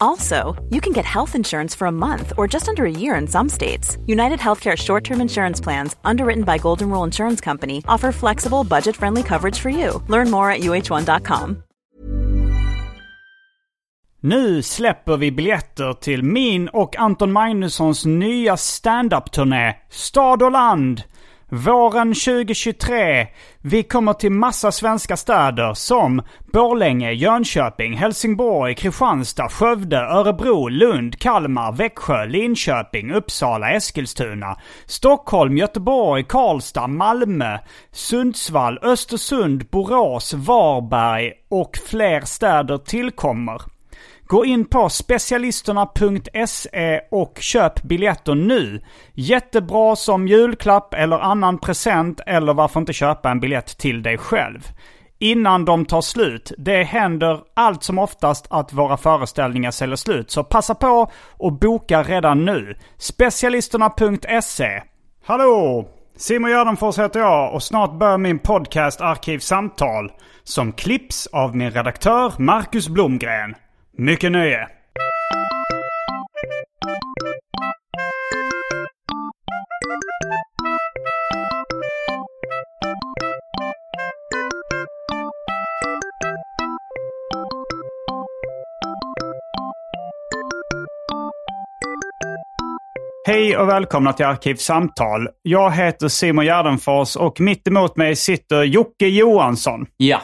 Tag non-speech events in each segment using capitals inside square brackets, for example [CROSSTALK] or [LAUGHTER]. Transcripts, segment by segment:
Also, you can get health insurance for a month or just under a year in some states. United Healthcare short term insurance plans, underwritten by Golden Rule Insurance Company, offer flexible, budget friendly coverage for you. Learn more at uh1.com. Nu släpper vi biljetter till min och Anton Magnussons nya stand-up-turné Stad och land. Våren 2023. Vi kommer till massa svenska städer som Borlänge, Jönköping, Helsingborg, Kristianstad, Skövde, Örebro, Lund, Kalmar, Växjö, Linköping, Uppsala, Eskilstuna, Stockholm, Göteborg, Karlstad, Malmö, Sundsvall, Östersund, Borås, Varberg och fler städer tillkommer. Gå in på specialisterna.se och köp biljetter nu. Jättebra som julklapp eller annan present eller varför inte köpa en biljett till dig själv. Innan de tar slut. Det händer allt som oftast att våra föreställningar säljer slut. Så passa på och boka redan nu. Specialisterna.se Hallå! Simon Gärdenfors heter jag och snart börjar min podcast Arkivsamtal. Som klipps av min redaktör Marcus Blomgren. Mycket nöje! Hej och välkomna till Arkivsamtal. Jag heter Simon Gärdenfors och mitt emot mig sitter Jocke Johansson. Ja,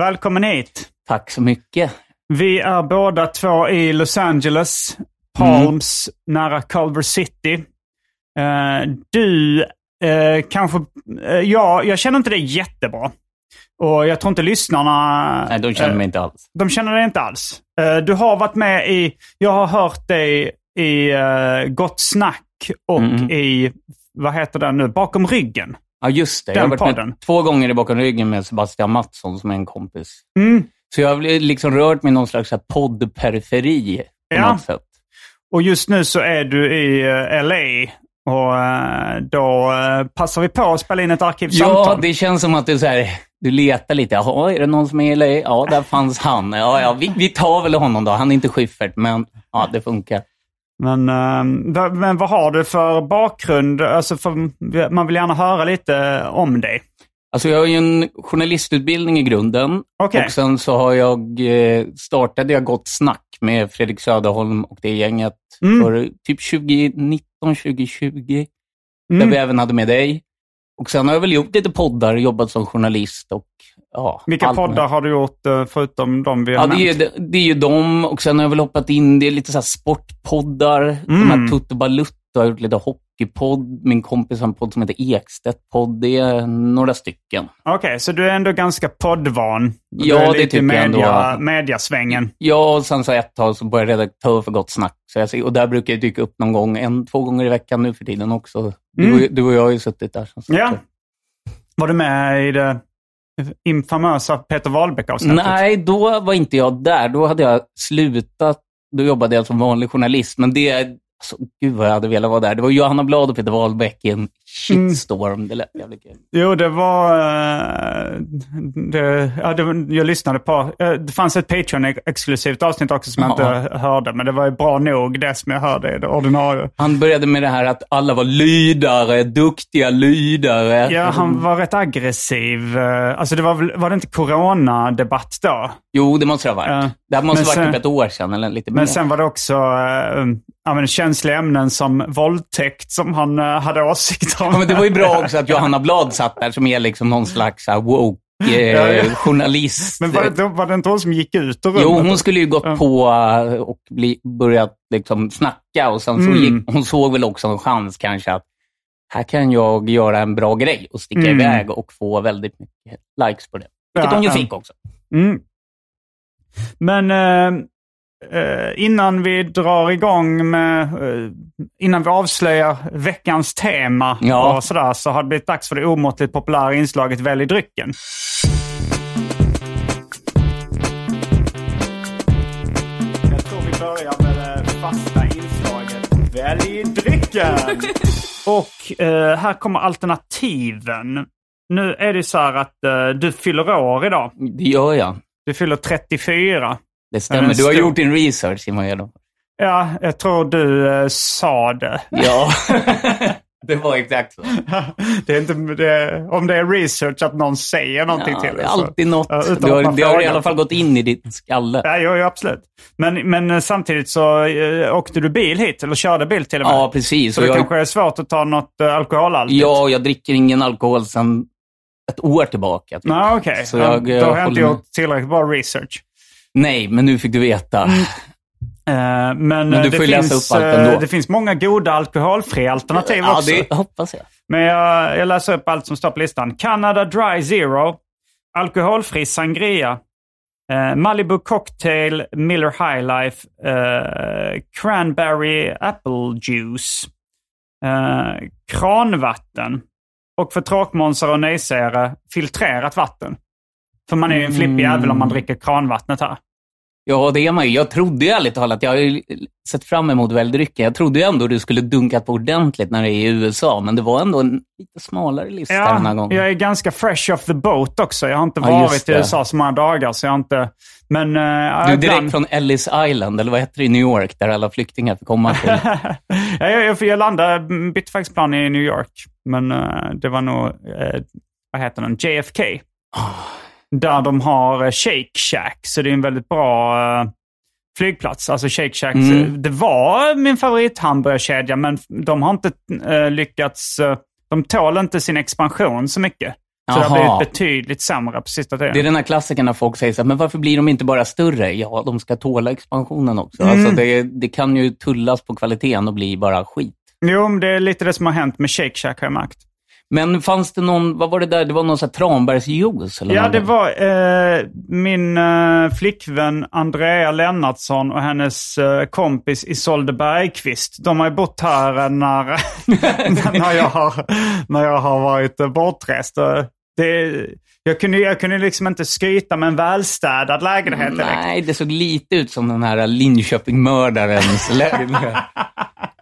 Välkommen hit! tack så mycket. Vi är båda två i Los Angeles, Palms, nära Culver City. Eh, du eh, kanske... Uh, ja, jag känner inte dig jättebra. Och jag tror inte lyssnarna... Nej, de känner eh, mig inte alls. De känner dig inte alls. Eh, du har varit med i... Jag har hört dig i Gott Snack och Mm. i... Vad heter den nu? Bakom ryggen. Ja, just det. Den jag har varit podden. med två gånger i bakom ryggen med Sebastian Mattsson som är en kompis. Mm. Så jag har liksom rört mig i någon slags poddperiferi på Ja. något sätt. Och just nu så är du i eh, LA. Och eh, då eh, passar vi på att spela in ett arkivsamtal. Ja, det känns som att du, så här, du letar lite. Jaha, är det någon som är i LA? Ja, där fanns han. Ja, ja, vi, vi tar väl honom då. Han är inte Schyffert, men ja, det funkar. Men, eh, va- men vad har du för bakgrund? Alltså för, man vill gärna höra lite om dig. Alltså jag har ju en journalistutbildning i grunden. Okej. Och sen så har jag, eh, startade jag Gott Snack med Fredrik Söderholm och det gänget Mm. för typ 2019, 2020. Där Mm. vi även hade med dig. Och sen har jag väl gjort lite poddar, jobbat som journalist och ja. Vilka allt poddar med. har du gjort eh, förutom de vi har Ja, det är, ju, nämnt? det, är ju dem och sen har jag väl hoppat in, det är lite så sportpoddar. De Mm. här Tutte Balutto har gjort lite hockeypodd. Min kompis har en podd som heter Ekstedt-podd. Det är några stycken. Okej, så du är ändå ganska poddvan? Du Ja, är det tycker jag media, ändå. mediasvängen. Ja, och sen så ett tag så började jag redaktör för Gott Snack. Så jag, och där brukar jag dyka upp någon gång, en, två gånger i veckan nu för tiden också. Du, Mm. du och jag har ju suttit där. Som. Ja. Var du med i det infamösa Peter Wahlbeck-avsnittet? Nej, då var inte jag där. Då hade jag slutat. Då jobbade jag som vanlig journalist. Men det, så, gud vad jag hade velat vara där. Det var Johanna Blad och Peter Wahlbeck i en shitstorm. Det lät jävligt kul. Jo, det var... eh, Det, ja, det, jag lyssnade på... eh, Det fanns ett Patreon-exklusivt avsnitt också som jag Ja. inte hörde. Men det var ju bra nog det som jag hörde i det ordinarie. Han började med det här att alla var lydare, duktiga lydare. Ja, han var rätt aggressiv. eh, Alltså det var, var det inte coronadebatt då? Jo, det måste det ha varit. Ja. Det här måste ha varit sen- typ ett år sedan eller lite mer. Men sen var det också ja, men känsliga ämnen som våldtäkt som han eh, hade åsikter. Ja, men det var ju bra också att Johanna Blad satt där som är liksom någon slags här, woke eh, Ja, ja. journalist. Men var det, var det inte hon som gick ut ur rummet? Jo, hon skulle ju gått Ja. på eh, och bli, börjat liksom snacka och sen så Mm. gick, hon såg väl också en chans kanske att här kan jag göra en bra grej och sticka Mm. iväg och få väldigt mycket likes på det. Vilket Ja, hon ju fick också. Mm. Men eh, innan vi drar igång med, eh, innan vi avslöjar veckans tema Ja. och sådär, så har det blivit dags för det omåttligt populära inslaget Välj drycken. Jag tror vi börjar med det fasta inslaget Välj drycken! [LAUGHS] och eh, här kommer alternativen. Nu är det så här att eh, du fyller år idag. Det gör jag. Du fyller 34. Det stämmer. Du har gjort din research, Simon Gerdau. Ja, jag tror du eh, sa det. Ja, [LAUGHS] det var exakt så. det är inte, det, om det är research att någon säger någonting Ja, till det dig, är så- alltid något. Utan Du har, det har i alla fall gått in i din skalle. Ja, jo, jo, absolut. Men, men eh, samtidigt så eh, åkte du bil hit, eller körde bil till och med. Ja, precis. Så det jag, kanske är svårt att ta något uh, alkoholhaltigt. ja, jag dricker ingen alkohol sedan ett år tillbaka. Typ. Nej, okej. Eh, Då har jag inte håller med. gjort tillräckligt bra research. Nej, men nu fick du veta. Mm. Eh, men du eh, får läsa finns, upp allt eh, ändå. det finns många goda alkoholfria alternativ Ja, också. det hoppas jag. Men jag, jag läser upp allt som står på listan. Canada Dry Zero. Alkoholfri sangria. Eh, Malibu Cocktail Miller High Life. Eh, cranberry Apple Juice. Eh, kranvatten. Och för tråkmånsar och nejsägare, filtrerat vatten. För man är ju en flippig Mm. jävel om man dricker kranvattnet här. Ja, det är man ju. Jag trodde ju ärligt talat, jag har ju sett fram emot väldrycken. Jag trodde ju ändå du skulle dunka på ordentligt när det är i USA, men det var ändå en lite smalare lista den här Ja, gången. jag är ganska fresh off the boat också. Jag har inte Ja, varit i. USA så många dagar, så jag har inte... Men... eh, Du är ibland- direkt från Ellis Island, eller vad heter det i New York, där alla flyktingar får komma till. [LAUGHS] ja, jag, jag, jag landade, bytte faktiskt plan i New York. Men eh, det var nog, eh, vad heter den, JFK. Där de har eh, Shake Shack, så det är en väldigt bra eh, flygplats. Alltså Shake Shack, Mm. det var min favorithamburgerkedja, men de har inte eh, lyckats, eh, de tål inte sin expansion så mycket. Så det har blivit betydligt sämre på sista tiden. Det är den här klassikern när folk säger så här, men varför blir de inte bara större? Ja, de ska tåla expansionen också. Mm. Alltså det, det kan ju tullas på kvaliteten och bli bara skit. Jo, men det är lite det som har hänt med Shake Shack har jag märkt. Men fanns det någon, vad var det där, det var någon sån här tranbärsjuice? Eller Ja, det var eh, min eh, flickvän Andrea Lennartsson och hennes eh, kompis Isolde Bergqvist. De har ju bott här när, [LAUGHS] när, jag, har, när jag har varit bortrest. Och Det, jag, kunde, jag kunde liksom inte skryta med en välstädad lägenhet direkt. Nej, det såg lite ut som den här Linköping-mördarens [LAUGHS] lägenhet.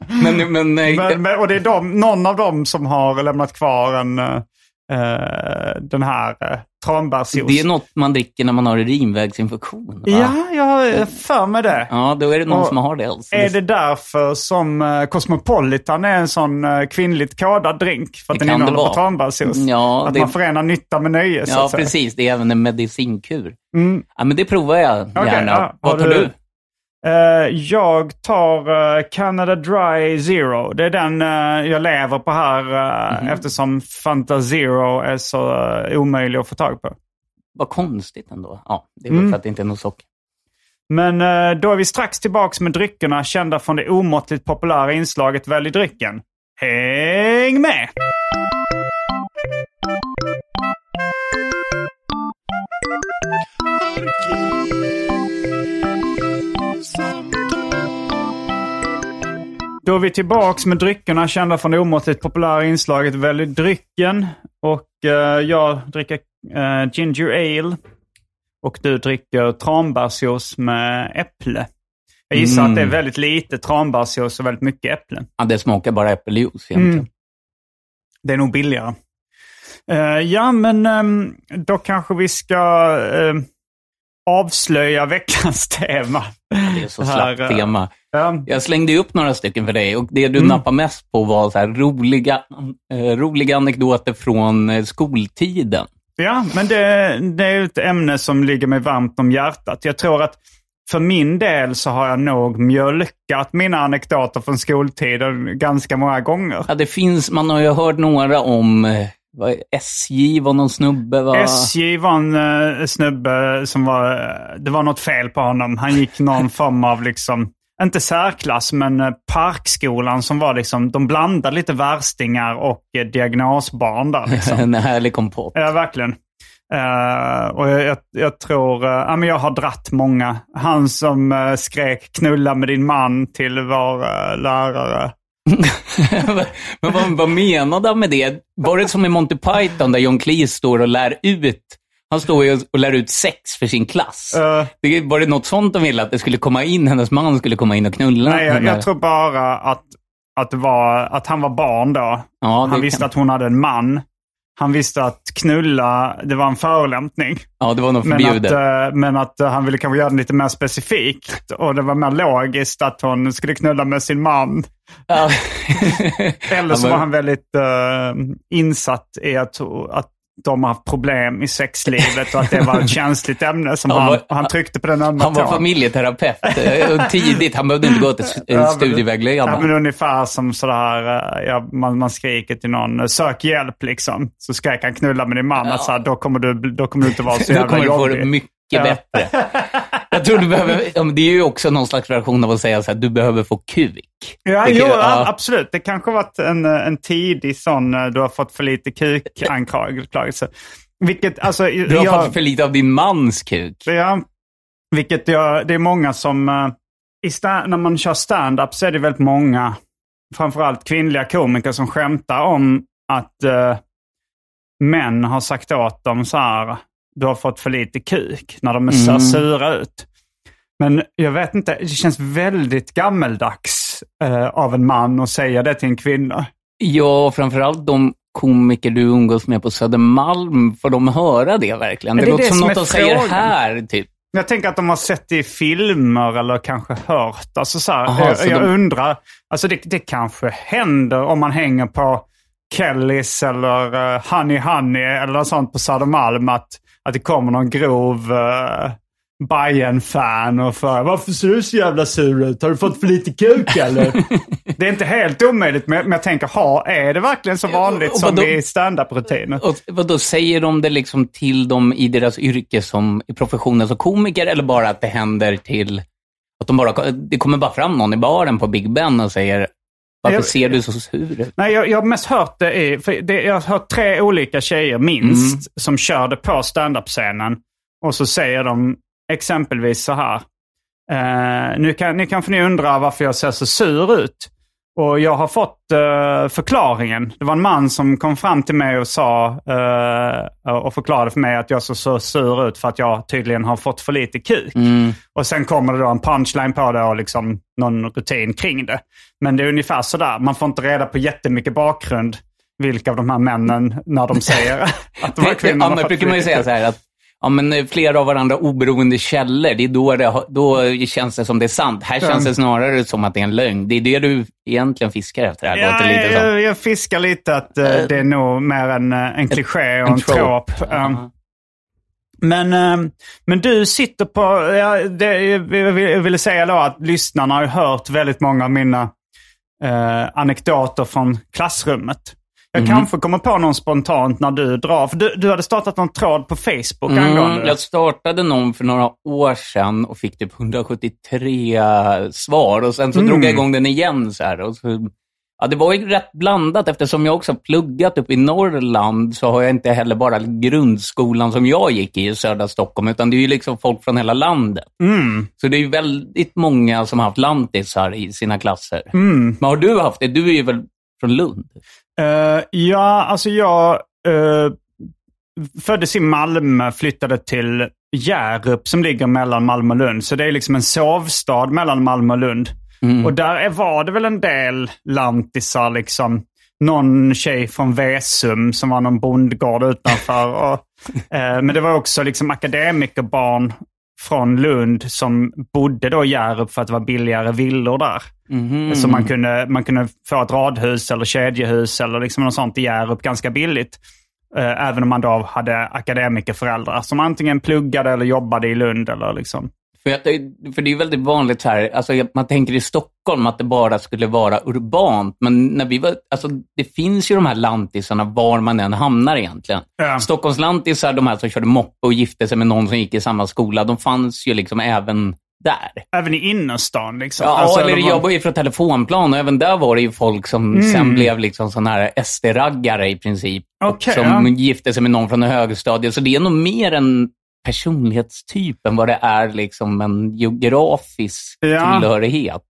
Men, men, eh, Men, men, och det är de, någon av dem som har lämnat kvar en, eh, den här uh, tranbärsjuice. det är något man dricker när man har urinvägsinfektion. va? Ja, jag har för mig det. Ja, då är det någon Och som har det. Alltså. Är det därför som eh, Cosmopolitan är en sån uh, kvinnligt kodad drink? För att Det den innehåller tranbärsjuice? Ja, att det- man förenar nytta med nöje, Ja, precis. Det är även en medicinkur. Mm. Ja, men det provar jag gärna. ja. Vad tar du? Eh, jag tar eh, Canada Dry Zero. Det är den eh, jag lever på här eh, Mhm. eftersom Fanta Zero är så eh, omöjlig att få tag på. Vad konstigt ändå. Ja, det är väl Mm. för att det inte är något socker. Men eh, då är vi strax tillbaks med dryckerna kända från det omåttligt populära inslaget Välj drycken. Häng med! Då är vi tillbaks med dryckerna kända från det omåttligt populära inslaget Välj drycken. Och eh, jag dricker eh, ginger ale. Och du dricker tranbärsjuice med äpple. Jag gissar Mm. att det är väldigt lite tranbärsjuice och väldigt mycket äpple. Ja, det smakar bara äppeljuice egentligen. Mm. Det är nog billigare. Eh, ja, men ehm, då kanske vi ska eh, avslöja veckans tema. Det är så slappt Här, eh, tema. Ja. Jag slängde upp några stycken för dig och det du Mm. nappade mest på var så här roliga, eh, roliga anekdoter från eh, skoltiden. Ja, men det, det är ett ämne som ligger mig varmt om hjärtat. Jag tror att för min del så har jag nog mjölkat mina anekdoter från skoltiden ganska många gånger. Ja, det finns, man har ju hört några om SJ var någon snubbe va? SJ var en uh, snubbe som var, eh, det var något fel på honom. Han gick någon [LAUGHS] form av liksom, inte särklass, men eh, parkskolan som var liksom, de blandade lite värstingar och uh, diagnosbarn där. Liksom. [LAUGHS] en härlig kompott. Ja, verkligen. Eh, och jag, jag, jag tror, uh, ja, men jag har dratt många. Han som uh, skrek knulla med din man till vår uh, lärare. [LAUGHS] Men vad, vad menade han med det? Var det som i Monty Python där John Cleese står och lär ut han står ju och lär ut sex för sin klass. Eh, Det, var det något sånt de ville? Att det skulle komma in, hennes man skulle komma in och knulla nej, jag, jag tror bara att, att, var, att han var barn då. Ja, han visste kan- att hon hade en man. Han visste att knulla, det var en förolämpning. Ja, det var nog Men att, förbjudet. eh, men att eh, han ville kanske göra det lite mer specifikt. Och det var mer logiskt att hon skulle knulla med sin man. Ja. [LAUGHS] Eller så var han väldigt eh, insatt i att, att de har haft problem i sexlivet och att det var ett [LAUGHS] känsligt ämne som Han var- han tryckte på den ömma Han var familjeterapeut eh, tidigt. Han behövde inte gå till [LAUGHS] Ja, en men- studievägledare. Ja, men ungefär som sådär, eh, ja, man, man skriker till någon, eh, sök hjälp liksom. Så skrek han knulla med din man, Ja. att då, kommer du, då kommer du inte vara så [LAUGHS] Då jävla kommer du få jobbig. Mycket bättre. [LAUGHS] Jag tror du behöver, det är ju också någon slags version av att säga så här, du behöver få kuk. Ja, jo, ja. absolut. Det kanske varit en, en tidig sån, eh, du har fått för lite kukanklagelse. Vilket, alltså, [LAUGHS] Du har jag, fått för lite av din mans kuk. Ja, vilket jag, det är många som, eh, i sta- när man kör stand-up så är det väldigt många, framförallt kvinnliga komiker som skämtar om att eh, män har sagt åt dem så här, du har fått för lite kuk, när de är så Mm. sura ut. Men jag vet inte, det känns väldigt gammeldags eh, av en man att säga det till en kvinna. Ja, framförallt de komiker du umgås med på Södermalm, får de höra det verkligen? Det, det är låter det som som något de säger här, typ. Jag tänker att de har sett det i filmer eller kanske hört. Alltså så här, Aha, jag, så jag de- undrar, alltså det, det kanske händer om man hänger på Kellys eller uh, Honey Honey eller sånt på Södermalm att, att det kommer någon grov uh, Bayern-fan och för Varför ser du så jävla sur ut? Har du fått för lite kuk eller? [LAUGHS] det är inte helt omöjligt men, men jag tänker, ha, är det verkligen så vanligt och som vadå- i standup-rutiner? Och vad då säger de det liksom till dem i deras yrke som i professionen som komiker eller bara att det händer till att de bara, det kommer bara fram någon i baren på Big Ben och säger varför Jag- ser du så sur ut? Nej, jag, jag har mest hört det i... Det, jag har hört tre olika tjejer minst som körde på standup-scenen. Och så säger de exempelvis så här. Eh, nu, kan, nu kanske ni undra varför jag ser så sur ut. Och jag har fått eh, förklaringen. Det var en man som kom fram till mig och sa eh, och förklarade för mig att jag såg så sur ut för att jag tydligen har fått för lite kuk. Mm. Och sen kommer det då en punchline på det och liksom någon rutin kring det. Men det är ungefär sådär. Man får inte reda på jättemycket bakgrund vilka av de här männen när de säger [LAUGHS] att de här kvinnorna fått brukar man ju säga så här att ja, men eh, flera av varandra oberoende källor, det är då, det, då känns det som det är sant. Här känns det snarare som att det är en lögn. Det är det du egentligen fiskar efter här, Ja, lite jag, jag fiskar lite att eh, det är nog mer en, en kliché och en, trop. Um, Ja. Men, men du sitter på, ja, det, jag vill- jag ville säga då att lyssnarna har hört väldigt många av mina eh, anekdoter från klassrummet. Jag Mhm. kanske kommer på någon spontant när du drar. För du, du hade startat någon tråd på Facebook angående Mm, det. jag startade någon för några år sedan och fick typ 173 svar och sen så Mm. drog jag igång den igen. Så här, och så, ja, det var ju rätt blandat eftersom jag också har pluggat upp i Norrland så har jag inte heller bara grundskolan som jag gick i i södra Stockholm utan det är ju liksom folk från hela landet. Mm. Så det är ju väldigt många som har haft lantisar i sina klasser. Mm. Men har du haft det? Du är ju väl från Lund? Eh, ja, alltså jag uh, föddes i Malmö, flyttade till Hjärup som ligger mellan Malmö och Lund. Så det är liksom en sovstad mellan Malmö och Lund. Mm. Och där är, var det väl en del lantisar liksom. någon tjej från Vesum som var någon bondgård utanför. [LAUGHS] Och, eh, men det var också liksom akademikerbarn från Lund som bodde då i Hjärup för att det var billigare villor där. Mhm. Så man kunde, man kunde få ett radhus eller kedjehus eller liksom något sånt i Hjärup ganska billigt. Eh, även om man då hade akademikerföräldrar som antingen pluggade eller jobbade i Lund. Eller liksom. För, att, det- för det är väldigt vanligt här, alltså man tänker i Stockholm att det bara skulle vara urbant, men när vi var, alltså det finns ju de här lantisarna var man än hamnar egentligen. Ja. Stockholms lantisar, de här som körde moppe och gifte sig med någon som gick i samma skola, de fanns ju liksom även där. Även i innerstan. Liksom. Ja, Alltså, eller var- jag var ju från telefonplan och även där var det ju folk som sen blev liksom sådana här SD-raggare i princip. Okej, som ja. gifte sig med någon från högstadiet. Så det är nog mer en personlighetstyp än vad det är liksom en geografisk Ja. tillhörighet.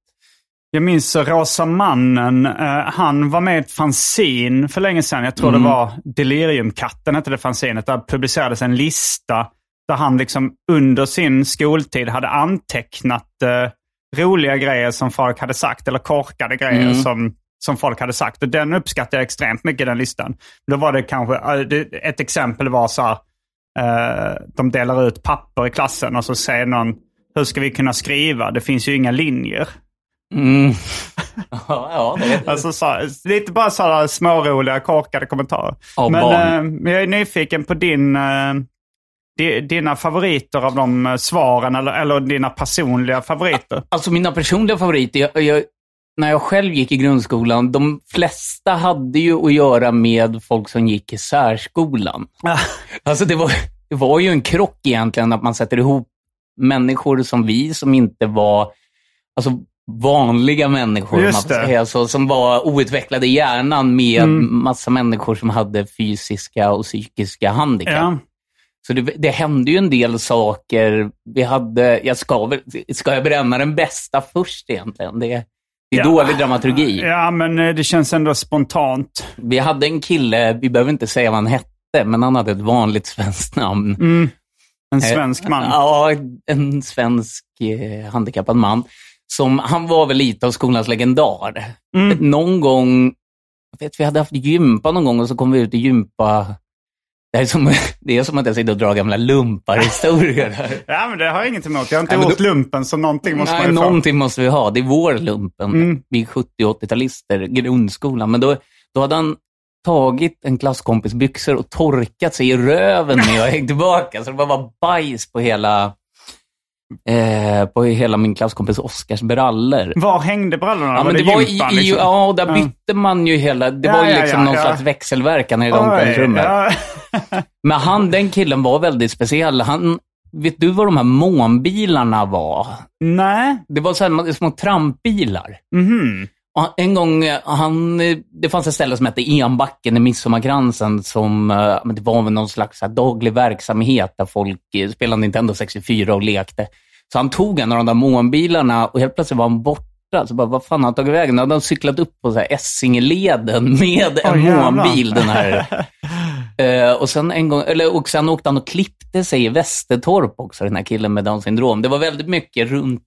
Jag minns Rosa Mannen. eh, han var med i ett fanzine för länge sedan. Jag tror Mm. det var Deliriumkatten hette det fanzinet. Där publicerades en lista där han liksom under sin skoltid hade antecknat eh, roliga grejer som folk hade sagt eller korkade grejer Mm. som, som folk hade sagt. Och den uppskattade jag extremt mycket, den listan. Då var det kanske, eh, ett exempel var så här, eh, de delar ut papper i klassen och så säger någon, hur ska vi kunna skriva? Det finns ju inga linjer. Mm. [LAUGHS] ja, det Alltså så, lite bara sådana småroliga, korkade kommentarer. Av men, eh, men jag är nyfiken på din, eh, di, dina favoriter av de eh, svaren eller, eller dina personliga favoriter. Alltså mina personliga favoriter, jag, jag, när jag själv gick i grundskolan, de flesta hade ju att göra med folk som gick i särskolan. Alltså det var, det var ju en krock egentligen att man sätter ihop människor som vi som inte var alltså, vanliga människor, man säga så, som var outvecklade i hjärnan med Mm. massa människor som hade fysiska och psykiska handikapp. Ja. Så det, det hände ju en del saker. Vi hade, jag ska, väl, ska jag bränna den bästa först egentligen? Det, det är Ja. dålig dramaturgi. ja, men eh, det känns ändå spontant. Vi hade en kille, vi behöver inte säga vad han hette, men han hade ett vanligt svenskt namn. Mm. En svensk man. Ja, en svensk eh, handikappad man. Som, han var väl lite av skolans legendar. Mm. Någon gång, jag vet, vi hade haft gympa någon gång och så kom vi ut i gympa. Det är som, [LAUGHS] det är som att jag sitter och drar gamla lumparhistorier [LAUGHS] här. Ja, men det har jag inget emot. Jag har inte Nej, men gjort lumpen, så någonting måste Nej, man ju någonting måste vi ha. Det är vår lumpen. Mm. Vi är 70 80-talister, grundskolan. Men då, då hade han tagit en klasskompis byxor och torkat sig i röven med och hängt tillbaka. Så det bara var bajs på hela, eh, på hela min klasskompis Oskars brallor. Var hängde brallorna? Ja, men det det var gympan, i, liksom? ja, och där Ja. bytte man ju hela... Det Ja, var ju liksom någon slags växelverkan i det omklädningsrummet. [LAUGHS] Men han, den killen var väldigt speciell. Han, vet du vad de här månbilarna var? Nej. Det var så här, små trampbilar. Mhm. Och En gång, eh, han, eh, det fanns ett ställe som hette Enbacken i Midsommarkransen som, eh, det var någon slags daglig verksamhet där folk spelade Nintendo 64 och lekte. Så han tog en av de där månbilarna och helt plötsligt var han borta. Så bara, vad fan har han tagit vägen? Då hade han cyklat upp på så här Essingeleden med en jävlar. månbil. Den här. [LAUGHS] Och, sen en gång, eller, och sen åkte han och klippte sig i Västertorp också, den här killen med Downs syndrom. Det var väldigt mycket runt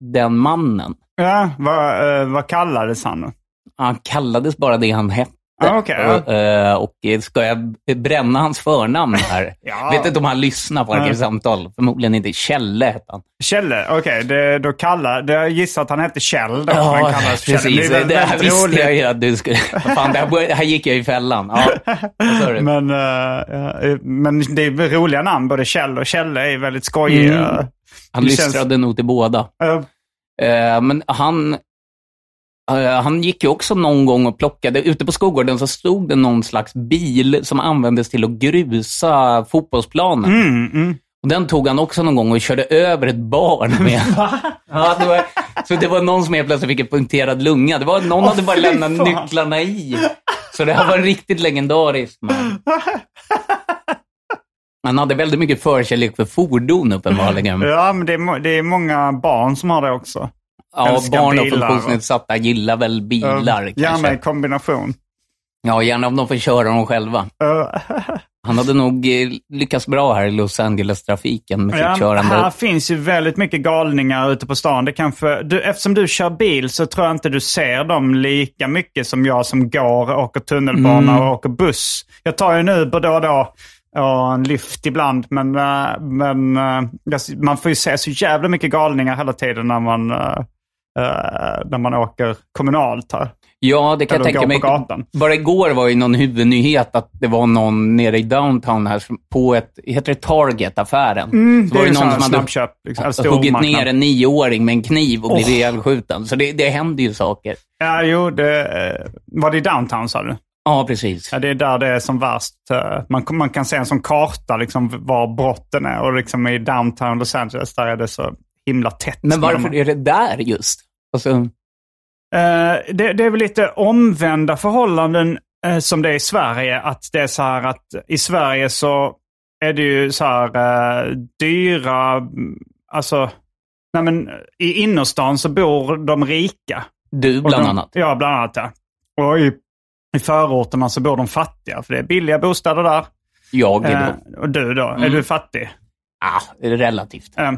den mannen. Ja, vad, eh, vad kallades han då? Han kallades bara det han hette. Ah, okej, ja. och, eh, och eh, ska jag bränna hans förnamn här? [LAUGHS] Ja. Vet inte om han lyssnar på Nej. Arkivsamtal. Förmodligen inte. Kjelle hette han. Kjelle, okej. det- då kallar, det- jag gissar att han hette Kjell då. kallades för Kjelle. precis. Det är Det, väldigt här visste roligt. jag ju att du skulle... [LAUGHS] Fan, det här, här gick jag i fällan. Ja? Men, ja, eh, men det är roliga namn, både Kjell och Kjelle är väldigt skojiga. Mm. han det känns- lystrade nog till båda. Eh, men han, eh, han gick ju också någon gång och plockade, ute på skolgården så stod det någon slags bil som användes till att grusa fotbollsplanen. mm, mm. Och den tog han också någon gång och körde över ett barn [LAUGHS] med. ja, det var, så det var någon som helt plötsligt fick en punkterad lunga. Det var, någon Åh, hade bara lämnat fan. nycklarna i. Så det här var riktigt legendariskt. Man. [LAUGHS] Han hade väldigt mycket förkärlek för fordon uppenbarligen. Ja, men det är, det är många barn som har det också. Ja, älskar barn och bilar och- funktionsnedsatta gillar väl bilar Eh, Gärna i kombination. Ja, gärna om de får köra dem själva. Uh, Han hade nog eh, lyckats bra här i Los Angeles-trafiken med ja, sitt körande. här finns ju väldigt mycket galningar ute på stan. Det kanske, du, eftersom du kör bil så tror jag inte du ser dem lika mycket som jag som går, åker tunnelbana Mm. och åker buss. Jag tar ju en Uber då och då och en Lyft ibland. Men, eh, men eh, jag- man får ju se så jävla mycket galningar hela tiden när man, eh, när man åker kommunalt här. Ja, det kan jag Eller tänka gå mig. Bara igår var ju någon huvudnyhet att det var någon nere i downtown här på ett, heter det Target-affären? Mm, Så det var ju någon som hade snabbköp. Liksom, eller huggit stormarknad. ner en nioåring med en kniv och blivit Åh. ihjälskjuten. Så det, det händer ju saker. Ja, jo, det, var det i downtown sa du? Ja, precis. Ja, det är där det är som värst. Eh, Man, man kan se en sån karta liksom, var brotten är. Och liksom i downtown Los Angeles där är det så himla tätt. Men varför dem. är det där just? Alltså, Eh, det, det är väl lite omvända förhållanden eh, som det är i Sverige. Att det är så här att i Sverige så är det ju så här eh, dyra, mm, alltså, nej men i innerstan så bor de rika. du bland de, annat. Ja, bland annat ja. Och i, i förorterna så bor de fattiga. För det är billiga bostäder där. Jag är Eh, och du då? Är Mm. du fattig? Ah, är relativt. Eh,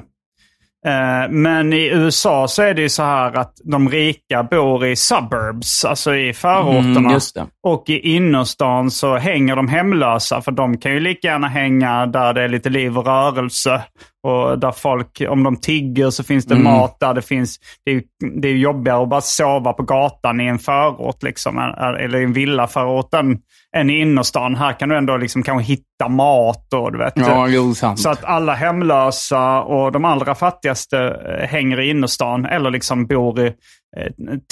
men i USA så är det ju så här att de rika bor i suburbs, alltså i förorterna. Mm. Och i innerstan så hänger de hemlösa, för de kan ju lika gärna hänga där det är lite liv och rörelse. Och där folk, om de tigger så finns det Mm. mat där. Det, finns, det, är, det är jobbigare att bara sova på gatan i en förort, liksom, eller i en villaförort än, än i innerstan. Här kan du ändå liksom kanske hitta mat och du vet. Ja, jo, sant. Så att alla hemlösa och de allra fattigaste eh, hänger i innerstan eller liksom bor i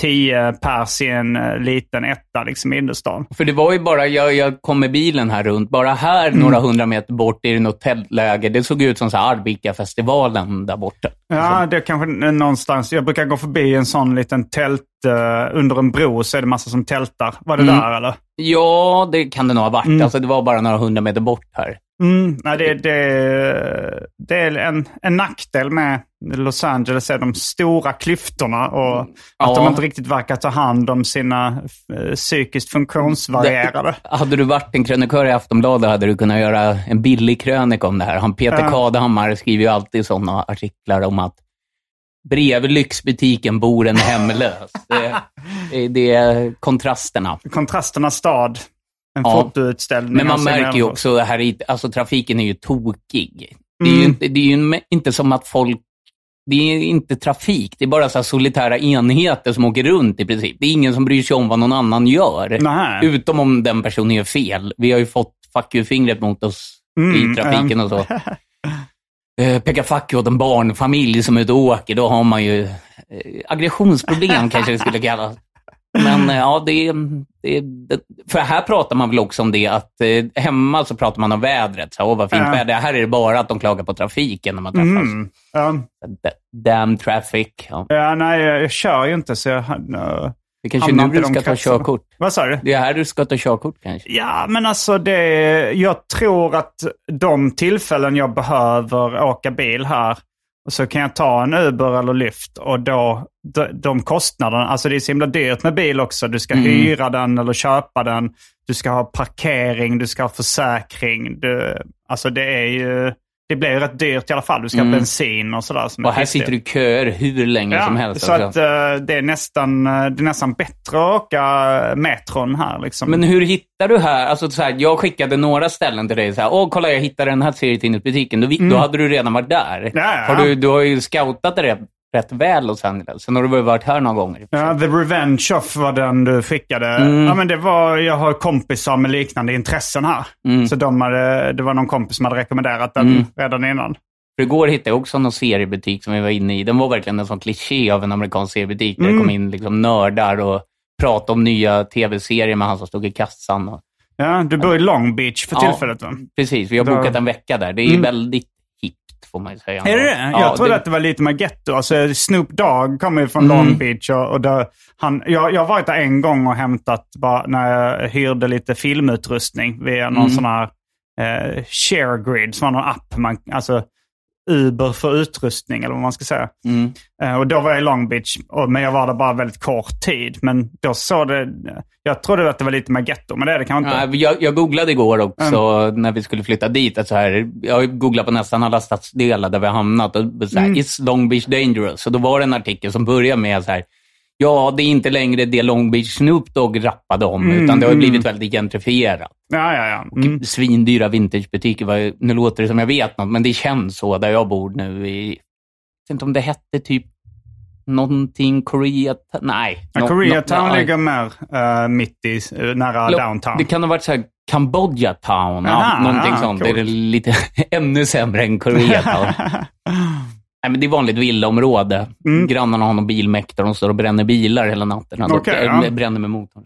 tio pers i en eh, liten etta liksom i innerstan. För det var ju bara, jag, jag kom med bilen här runt, bara här Mm. några hundra meter bort är det något tältläger. Det såg ut som så Arvika-festivalen där borta. Ja, det är kanske någonstans. Jag brukar gå förbi en sån liten tält eh, under en bro så är det massa som tältar. Var det Mm. där eller? Ja, det kan det nog ha varit. Mm. Alltså, det var bara några hundra meter bort här. Mm, nej, det, det, det är en, en nackdel med Los Angeles är de stora klyftorna och att Ja. de inte riktigt verkar ta hand om sina eh, psykiskt funktionsvarierade. Hade du varit en krönikör i Aftonbladet hade du kunnat göra en billig krönika om det här. Han Peter Ja. Kadhammar skriver ju alltid sådana artiklar om att bredvid lyxbutiken bor en hemlös. det, det, [LAUGHS] det är kontrasterna. Kontrasternas stad. En Ja. fotoutställning. Men man märker ju också här i, alltså trafiken är ju tokig. Det är ju, Mm. inte, det är ju inte som att folk, det är inte trafik, det är bara så här solitära enheter som åker runt i princip. Det är ingen som bryr sig om vad någon annan gör. Nej. Utom om den personen gör fel. Vi har ju fått fuck you-fingret mot oss Mm, i trafiken och så. [LAUGHS] Eh, Peka fuck you åt en barnfamilj som är ute och åker, då har man ju eh, aggressionsproblem [LAUGHS] kanske det skulle kallas. Men eh, ja, det det För här pratar man väl också om det att eh, hemma så pratar man om vädret. Så, Åh, vad fint Ja. väder. Här är det bara att de klagar på trafiken när man träffas. Mm. Ja. Da- Damn traffic. Ja. Ja, nej, jag, kör ju inte så jag... Uh, Det kanske nu du ska ta kretsarna. körkort. vad sa du? Det är här du ska ta körkort kanske. Ja, men alltså det... Jag tror att de tillfällen jag behöver åka bil här så kan jag ta en Uber eller Lyft och då de, de kostnaderna, alltså det är så himla dyrt med bil också. Du ska Mm. hyra den eller köpa den. Du ska ha parkering, du ska ha försäkring. Du, alltså det är ju... Det blir ju rätt dyrt i alla fall. Du ska ha bensin och sådär. som Mm. Och här sitter du i köer hur länge som helst. Så alltså. att eh, det, är nästan, eh, det är nästan bättre att åka metron här. Liksom. Men hur hittar du här? Alltså så här, jag skickade några ställen till dig. Så här, Åh, kolla jag hittade den här serietidningsbutiken. Då, vi- då hade du redan varit där. Mm. Ja, ja. Har du, du har ju scoutat det rätt, väl Los Angeles. Sen har du väl varit här några gånger. Ja, The Revenge of var den du skickade. Mm. Ja, men det var, jag har kompisar med liknande intressen här. Mm. Så de hade, det var någon kompis som hade rekommenderat den Mm. redan innan. För igår hittade jag också någon seriebutik som vi var inne i. Den var verkligen en sån kliché av en amerikansk seriebutik. Där Mm. det kom in liksom nördar och pratade om nya tv-serier med han som stod i kassan. Och, Ja, du bor i Long Beach för tillfället va? precis, vi har bokat en vecka där. Det är Mm. väldigt hippt får man ju säga. Är det? Jag Ja, trodde det- att det var lite med getto. Alltså, Snoop Dogg kommer ju från Mm. Long Beach. Och, och där, han, jag, jag har varit där en gång och hämtat, bara, när jag hyrde lite filmutrustning via någon Mm. sån här eh, share grid, som var någon app. Man, alltså, Uber för utrustning, eller vad man ska säga. Mm. Eh, och då var jag i Long Beach, men jag var där bara väldigt kort tid. Men då såg det, jag trodde att det var lite mer getto, men det är det kanske inte. Ja, jag, jag googlade igår också när vi skulle flytta dit. Att så här, jag googlade på nästan alla stadsdelar där vi har hamnat. Och så här, Mm. Is Long Beach dangerous? Och då var det en artikel som började med så här, ja, det är inte längre det Long Beach Snoop Dogg rappade om, Mm, utan det har blivit väldigt gentrifierat. Ja, ja, ja. Mm. Svindyra vintagebutiker, nu låter det som jag vet något, men det känns så där jag bor nu. I, jag vet inte om det hette typ någonting Korea... Nej. Ja, nå- Koreatown ligger mer eh, mitt i, eh, nära Lo- downtown. Det kan ha varit så här Cambodia Town, Aha, någonting ja, sånt. coolt. Det är lite [LAUGHS] ännu sämre än Koreatown. [LAUGHS] Nej, men det är vanligt villaområde. Mm. Grannarna har någon bilmäck där de står och bränner bilar hela natten. Alltså, Okej, äh, ja. Bränner med motorn.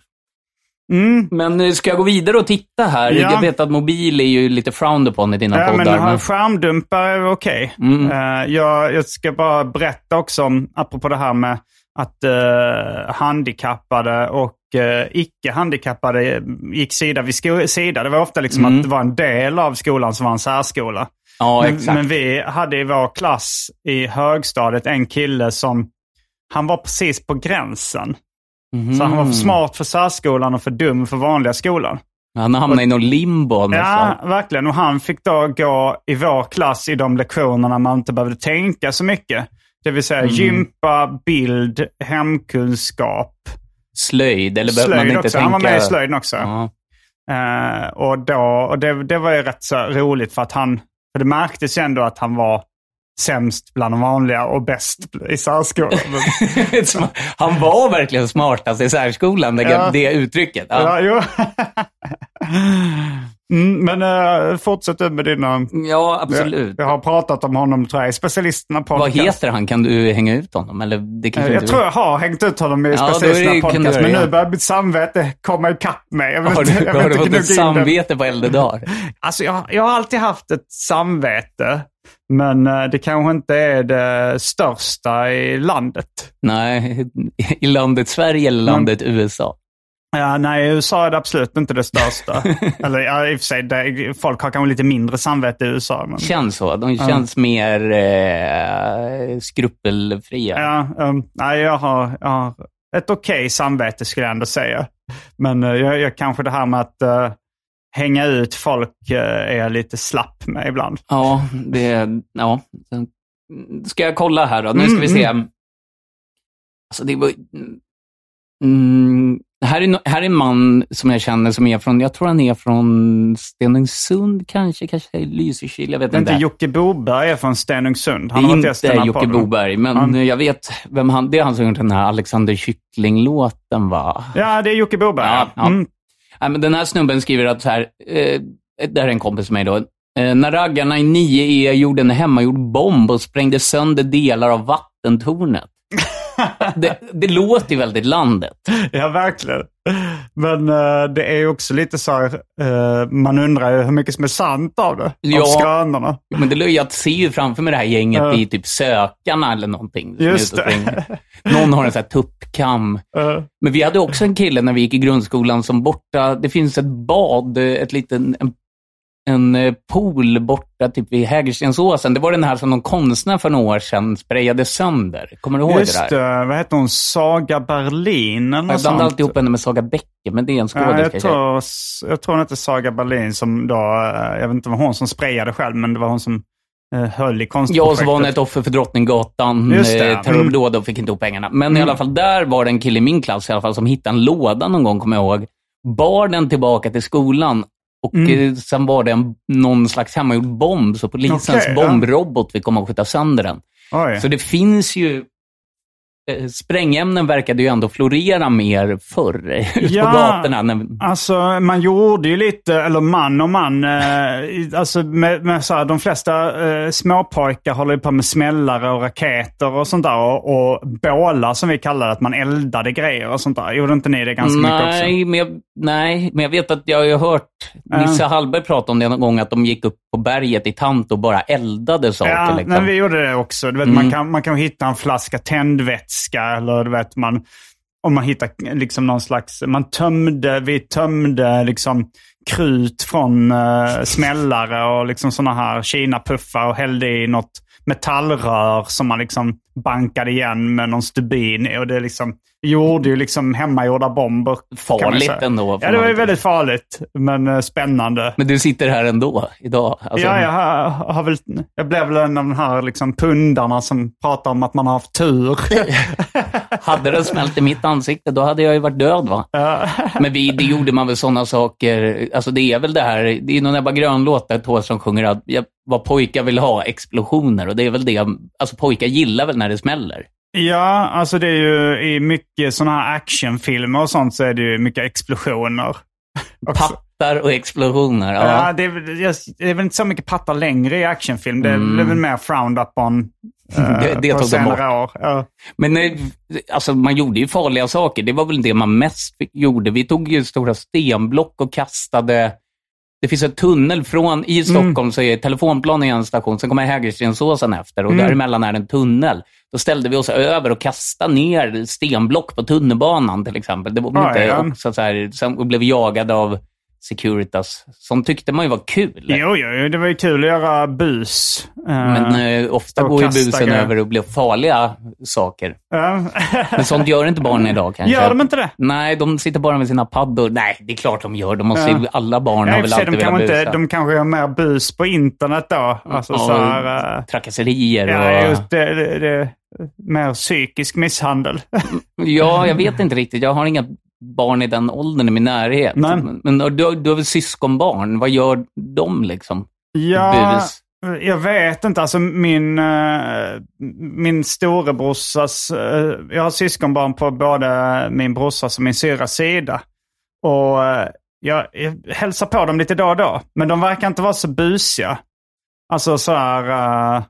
Mm. Men eh, ska jag gå vidare och titta här? Ja. Jag vet att mobil är ju lite frowned upon i dina Ja, men poddar. ha- Men... skärmdumpar är okej. Mm. Eh, jag, jag ska bara berätta också om, apropå det här med att eh, handikappade och uh, icke-handikappade gick sida vid sida. Det var ofta liksom Mm. att det var en del av skolan som var en särskola. Ja, men, exakt. men vi hade i vår klass i högstadiet en kille som, han var precis på gränsen. Så han var för smart för särskolan och för dum för vanliga skolan. Han hamnade i någon limbo. Ja, verkligen. Och han fick då gå i vår klass i de lektionerna man inte behövde tänka så mycket. Det vill säga Mm. gympa, bild, hemkunskap, Slöjd, eller behöver man inte också. tänka... Han var med i slöjden också. Ja. Eh, och då, och det, det var ju rätt så roligt för att han, för det märktes ju ändå att han var sämst bland de vanliga och bäst i särskolan. [LAUGHS] Han var verkligen smartast i särskolan, det, Ja. det uttrycket. Ja. ja. [LAUGHS] mm, men uh, fortsätt du med dina... ja, absolut. Jag har pratat om honom tror jag i specialisterna podcast. Vad heter han? Kan du hänga ut honom? Eller det kanske Jag inte tror jag har hängt ut honom i Ja, specialisterna podcast. Men nu börjar mitt samvete komma ikapp mig. Jag Har inte- du, jag har du fått ett samvete på äldre dagar? [LAUGHS] Alltså jag, jag har alltid haft ett samvete. Men eh, det kanske inte är det största i landet. Nej, i landet Sverige eller landet USA? Ja, nej, USA är det absolut inte det största. [LAUGHS] Eller ja, i och för sig, det, folk har kanske lite mindre samvete i USA. Men, Känns så. De känns mer eh, skrupelfria. ja, um, nej, jag har, jag har ett okej samvete skulle jag ändå säga. Men eh, jag, jag kanske det här med att eh, hänga ut folk eh, är jag lite slapp med ibland. Ja, det... Ja. Ska jag kolla här då? Nu ska vi se. Alltså det var... Mm, här, är, här är en man som jag känner som är från, jag tror han är från Stenungsund kanske, kanske Lysekil, jag vet Det är inte. inte Jocke Boberg är från Stenungsund. Det Han är har i den inte Jocke podden. Boberg, men Han- jag vet vem han, det är han som gjort den här Alexander Kyckling-låten va? Ja, det är Jocke Boberg. Ja, ja. Mm. Nej, men den här snubben skriver att så här, eh, det här är en kompis med mig då. Eh, när raggarna i 9E gjorde en hemmagjord bomb och sprängde sönder delar av vattentornet. Det, det låter ju väldigt landet. Ja, verkligen. Men eh, det är ju också lite så här, eh, man undrar ju hur mycket som är sant av det. Ja. Av skrönorna. Men det, jag ser ju framför mig det här gänget Ja. i typ Sökarna eller någonting. Just det. Någon har en sån här tuppkam. Eh, Men vi hade också en kille när vi gick i grundskolan som borta, det finns ett bad, ett liten, en, en eh, pool borta typ vid Hägerstensåsen. Det var den här som någon konstnär för några år sedan sprayade sönder. Kommer du ihåg Just det där? det, vad heter hon? Saga Berlin eller Jag något blandar alltid ihop henne med Saga Bäcke, men det är en Ja, jag, tror, jag tror hette Saga Berlin som då, eh, jag vet inte om hon som sprayade själv, men det var hon som eh, höll i konstprojektet. Ja, och så var hon ett offer för Drottninggatan, Just terrordåd och fick inte ihop pengarna. Men i alla fall, där var det en kille i min klass i alla fall som hittade en låda någon gång, kommer jag ihåg. Bar den tillbaka till skolan och eh, sen var det en, någon slags hemmagjord bomb, så polisens ja. bombrobot fick komma och skjuta sönder den. Oj. Så det finns ju... eh, Sprängämnen verkade ju ändå florera mer förr [LAUGHS] ute Ja. på gatorna. När, Alltså man gjorde ju lite, eller man och man, eh, alltså med, med så här, de flesta eh, småpojkar håller ju på med smällare och raketer och sånt där. Och, och bålar som vi kallar det, att man eldade grejer och sånt där. Gjorde inte ni det ganska mycket också? nej, men jag, nej, men jag vet att jag har ju hört Nisse Hallberg prata om det någon gång, att de gick upp på berget i Tant och bara eldade saker. Ja, liksom. men vi gjorde det också. Vet, Mm. man, kan, man kan hitta en flaska tändvätska eller du vet, man, om man hittar liksom någon slags, man tömde, vi tömde liksom krut från uh, smällare och liksom sådana här kinapuffar och hällde i något metallrör som man liksom bankade igen med någon stubin. Och det liksom gjorde ju liksom hemmagjorda bomber. Farligt ändå. Ja, det var ju väldigt farligt, men uh, spännande. Men du sitter här ändå idag? Alltså... Ja, jag, har, har väl, jag blev väl en av de här liksom pundarna som pratar om att man har haft tur. [LAUGHS] hade det smält i mitt ansikte, då hade jag ju varit död va? Men vi, det gjorde man väl sådana saker, alltså det är väl det här, det är någon Ebba Grön-låt där Thåström sjunger att vad pojkar vill ha, explosioner. Och det är väl det, alltså pojkar gillar väl när det smäller. Ja, alltså det är ju i mycket sådana här actionfilmer och sånt så är det ju mycket explosioner. [LAUGHS] Pattar och explosioner. Ja, ja det, är, det, är väl inte så mycket pattar längre i actionfilm. Det är, mm. väl mer frowned upon uh, [LAUGHS] det, det på senare år. Ja. Men eh, alltså, man gjorde ju farliga saker. Det var väl det man mest gjorde. Vi tog ju stora stenblock och kastade det finns en tunnel från, i Stockholm mm. så är telefonplan i en station, sen kommer Hägerstensåsen efter och mm. däremellan är det en tunnel. Då ställde vi oss över och kastade ner stenblock på tunnelbanan till exempel. Det var ah, inte ja. också så här, sen blev jagade av Securitas. Sånt tyckte man ju var kul. Jo, jo, det var ju kul att göra bus. Men eh, ofta går ju busen grejer. över och blir farliga saker. Ja. Men sånt gör inte barnen idag kanske. Gör de inte det? Nej, de sitter bara med sina paddor. Nej, det är klart de gör. De måste ja. alla barn ja, har väl alltid velat busa. Inte, de kanske gör mer bus på internet då. Alltså, så här, uh... Trakasserier ja, och... just det, det, det mer psykisk misshandel. ja, jag vet inte riktigt. Jag har inga barn i den åldern i min närhet. Nej. Men du, du har väl syskonbarn? Vad gör de liksom? Ja, Bus? jag vet inte. Alltså min, uh, min storebrorsas... Uh, jag har syskonbarn på både min brorsas och min syrras sida. Och uh, jag, jag hälsar på dem lite då och då. Men de verkar inte vara så busiga. Alltså så här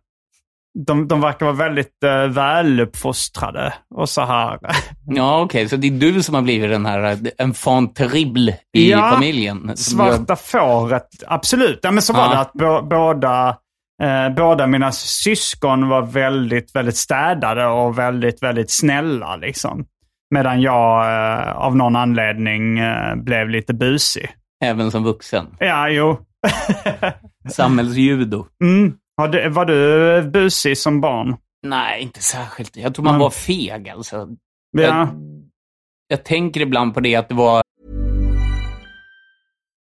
de, de verkar vara väldigt uh, väluppfostrade och så här. [LAUGHS] Ja, okej. Okay. Så det är du som har blivit den här eh, enfant terrible i ja, familjen? svarta fåret. Absolut. Ja, men så var ja. det att båda, eh, båda mina syskon var väldigt, väldigt städade och väldigt, väldigt snälla. Liksom. Medan jag eh, av någon anledning eh, blev lite busig. Även som vuxen? Ja, jo. [LAUGHS] Samhällsjudo. Mm. Var du busig som barn? Nej, inte särskilt. Jag tror man var feg alltså. Ja. Jag, jag tänker ibland på det att det var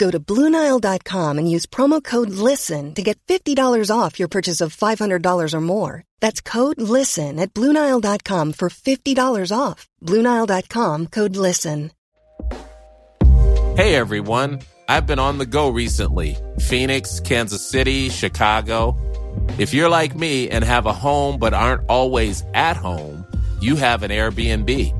Go to Bluenile.com and use promo code LISTEN to get $50 off your purchase of $500 or more. That's code LISTEN at Bluenile.com for $50 off. Bluenile.com code LISTEN. Hey everyone, I've been on the go recently Phoenix, Kansas City, Chicago. If you're like me and have a home but aren't always at home, you have an Airbnb.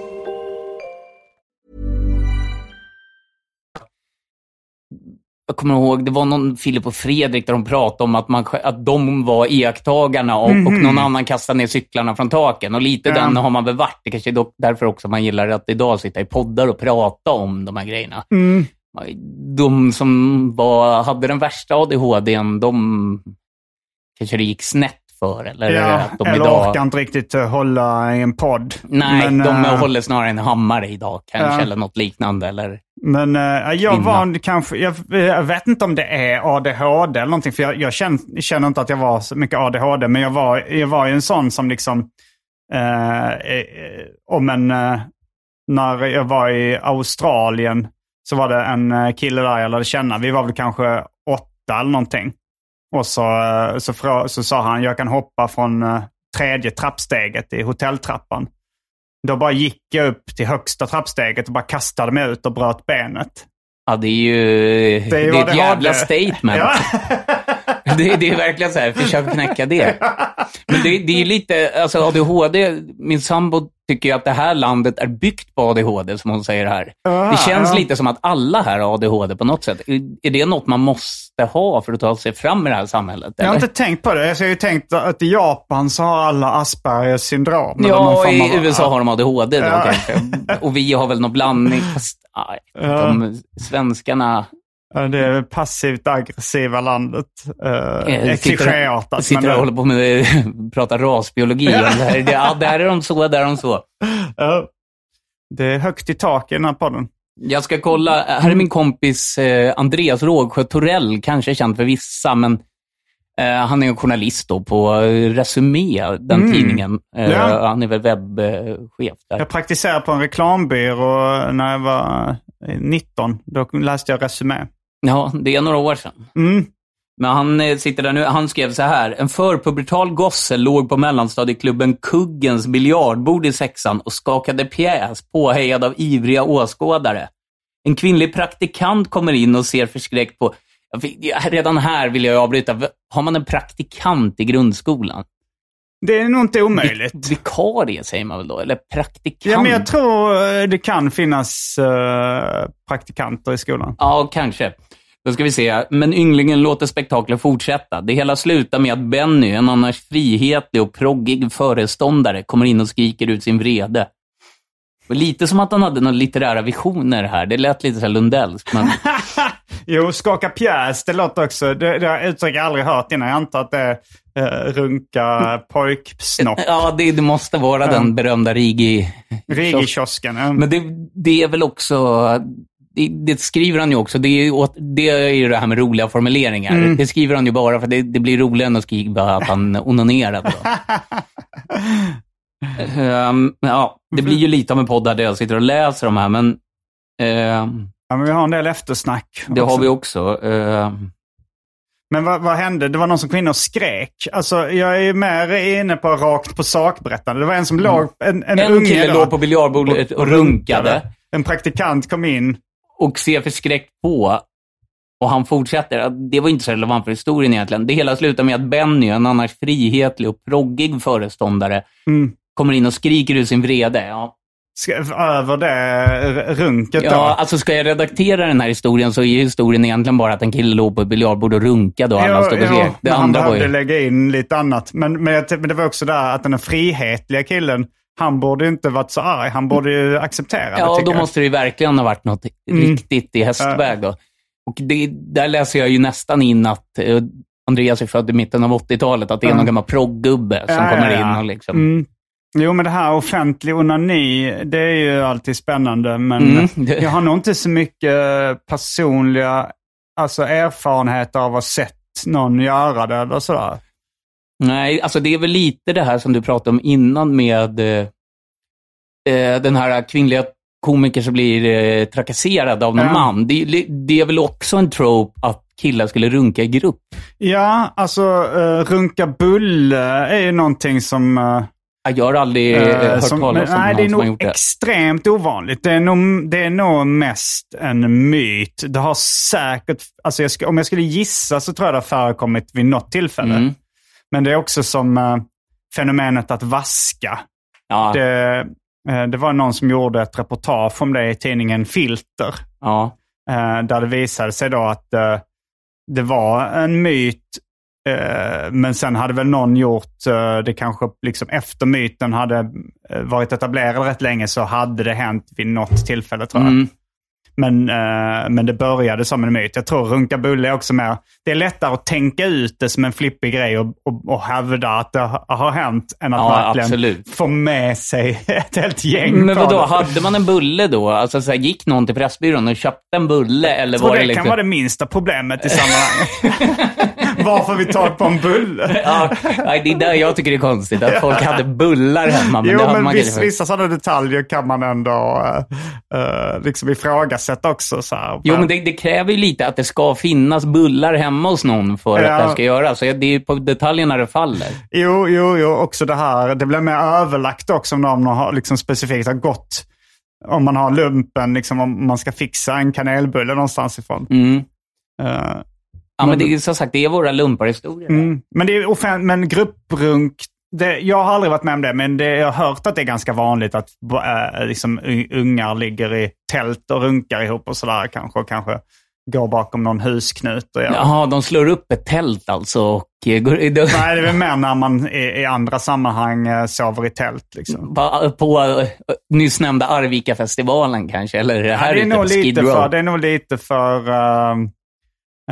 Jag kommer ihåg, det var någon Filip och Fredrik där de pratade om att, man, att de var iakttagarna och, mm -hmm. och någon annan kastade ner cyklarna från taken. Och lite ja. den har man väl varit. Det kanske är därför också man gillar att idag sitta i poddar och prata om de här grejerna. Mm. de som var, hade den värsta ADHDn, de kanske det gick snett för. Eller, Ja, att de eller idag, orkar inte riktigt eh, hålla i en podd. Nej, Men, de eh, håller snarare en hammare idag kanske, Ja. eller något liknande. Eller, Men eh, jag Kvinna. var kanske, jag, jag vet inte om det är ADHD eller någonting, för jag, jag känner, känner inte att jag var så mycket ADHD, men jag var, jag var ju en sån som liksom, eh, eh, om en, eh, när jag var i Australien så var det en eh, kille där jag lärde känna, vi var väl kanske åtta eller någonting. Och så, eh, så, frå, så sa han, jag kan hoppa från eh, tredje trappsteget i hotelltrappan. Då bara gick jag upp till högsta trappsteget och bara kastade mig ut och bröt benet. ja, det är ju det är är, ett det jävla hade. statement. Ja. [LAUGHS] Det, det är verkligen så här, försök knäcka det. Men det, det är lite, alltså ADHD, min sambo tycker ju att det här landet är byggt på ADHD, som hon säger här. Ja, Det känns ja. lite som att alla här har ADHD på något sätt. Är- det något man måste ha för att ta sig fram i det här samhället? Jag har eller? inte tänkt på det. Jag har ju tänkt att i Japan så har alla Aspergers syndrom. eller Ja, i av- USA har de ADHD då Ja. kanske. Och vi har väl någon blandning. Fast, nej, Ja. de svenskarna Det är passivt aggressiva landet. Eh, klichéartat. sitter och håller på med pratar rasbiologi. Ja. Ja. Det här, det, ja, där är de så, där är de så. Det är högt i tak i den här podden. Jag ska kolla. Här är min kompis eh, Andreas Rågsjö Torell, kanske känd för vissa, men eh, han är journalist då på Resumé, den Mm. tidningen. Eh, Ja. Han är väl webbchef där. Jag praktiserade på en reklambyrå när jag var 19. Då läste jag Resumé. Ja, det är några år sedan. Mm. Men han eh, sitter där nu. Han skrev så här. En förpubertal gosse låg på mellanstadieklubben Kuggens biljardbord i sexan och skakade pjäs påhejad av ivriga åskådare. En kvinnlig praktikant kommer in och ser förskräckt på... Redan här vill jag avbryta. Har man en praktikant i grundskolan? Det är nog inte omöjligt. Vikarie säger man väl då? Eller praktikant? Ja, men jag tror eh, det kan finnas eh, praktikanter i skolan. Ja, kanske. Då ska vi se. Men ynglingen låter spektaklet fortsätta. Det hela slutar med att Benny, en annars frihetlig och proggig föreståndare, kommer in och skriker ut sin vrede. Och lite som att han hade några litterära visioner här. Det lät lite så här Lundellskt, men [LAUGHS] Jo, skaka pjäs, det låter också... Det, det har jag uttryck jag aldrig hört innan. Jag antar att det är eh, runka [LAUGHS] pojksnopp. ja, det, det måste vara den berömda Rigi... Rigi-kiosken. ja. Men det, det är väl också... Det, det skriver han ju också. Det är, det är ju det här med roliga formuleringar. Mm. Det skriver han ju bara för det, det blir roligare än att skriva att han [LAUGHS] onanerade. Ehm, ja, det blir ju lite av en podd där jag sitter och läser de här, men ehm, Ja, men vi har en del eftersnack. det också. har vi också. Ehm, Men vad, vad hände? Det var någon som kom in och skrek. Alltså, jag är mer inne på rakt på sak-berättande. Det var en som låg... En, en, en kille då, låg på biljardbordet och runkade En praktikant kom in. Och ser förskräckt på. Och han fortsätter. Det var inte så relevant för historien egentligen. Det hela slutar med att Benny, en annars frihetlig och proggig föreståndare, Mm. kommer in och skriker ut sin vrede. Ja, Ska, över det runket då. ja alltså ska jag redaktera den här historien så är historien egentligen bara att en kille låg på ett biljardbord och runkade och alla Jo, stod och skrek. Det andra var ju... lägga in lite annat. Men, men, jag, men det var också där att den här frihetliga killen, han borde inte varit så arg. Han borde ju acceptera det, Ja, då jag. måste det ju verkligen ha varit något Mm. riktigt i hästväg. Då. Och det, där läser jag ju nästan in att eh, Andreas är född i mitten av 80-talet, att det är Ja. någon gammal proggubbe som Ja, kommer ja, ja. in och liksom... Mm. Jo, men det här offentlig onani, det är ju alltid spännande. Men Mm, jag har nog inte så mycket personliga alltså, erfarenheter av att ha sett någon göra det eller sådär. Nej, alltså det är väl lite det här som du pratade om innan med eh, eh, den här kvinnliga komiker som blir eh, trakasserad av någon Ja. man. Det, det är väl också en trope att killar skulle runka i grupp. Ja, alltså uh, runka bulle är ju någonting som... eh, Jag har aldrig eh, Eh, hört som- talas om Nej, någon det är som har nog gjort det. extremt ovanligt. Det är, nog, det är nog mest en myt. Det har säkert, alltså jag om jag skulle gissa så tror jag det har förekommit vid något tillfälle. Mm. Men det är också som eh, fenomenet att vaska. Ja, Det, eh, det var någon som gjorde ett reportage om det i tidningen Filter. ja. Eh, där det visade sig då att eh, det var en myt. eh, men sen hade väl någon gjort, eh, det kanske liksom efter myten hade varit etablerad rätt länge så hade det hänt vid något tillfälle tror jag. Mm. Men, eh, men det började som en myt. Jag tror runka bulle är också mer... Det är lättare att tänka ut det som en flippig grej och, och, och hävda att det har, hänt än att Ja, verkligen absolut. få med sig [LAUGHS] ett helt gäng Men vadå, hade man en bulle då? Alltså så här, gick någon till Pressbyrån och köpte en bulle? Eller Jag tror var det det liksom... kan vara det minsta problemet i sammanhanget. [LAUGHS] [LAUGHS] Varför vi tar på en bulle. [LAUGHS] Ja, det är där jag tycker det är konstigt, att folk hade bullar hemma. Men jo, det men man viss, vissa sådana detaljer kan man ändå uh, liksom ifrågasätta också. Så här. Jo, men det, det kräver ju lite att det ska finnas bullar hemma hos någon för Ja. att det här ska göras. Så det är på detaljerna det faller. Jo, jo, jo, också det här. Det blir mer överlagt också om någon har liksom specifikt har gått. Om man har lumpen, liksom, om man ska fixa en kanelbulle någonstans ifrån. Mm. Eh, Ja, men det är som sagt, det är våra lumparhistorier. mm. Men det är offent- men grupprunk, det, jag har aldrig varit med om det, men det, jag har hört att det är ganska vanligt att äh, liksom, ungar ligger i tält och runkar ihop och sådär kanske. Och kanske går bakom någon husknut. Och gör. Jaha, de slår upp ett tält alltså och eh, går... Nej, det är väl mer när man i, i andra sammanhang eh, sover i tält. Liksom. På, på uh, nyss nämnda Arvika-festivalen kanske, eller här Ja, det, är nog lite för, det är nog lite för... eh,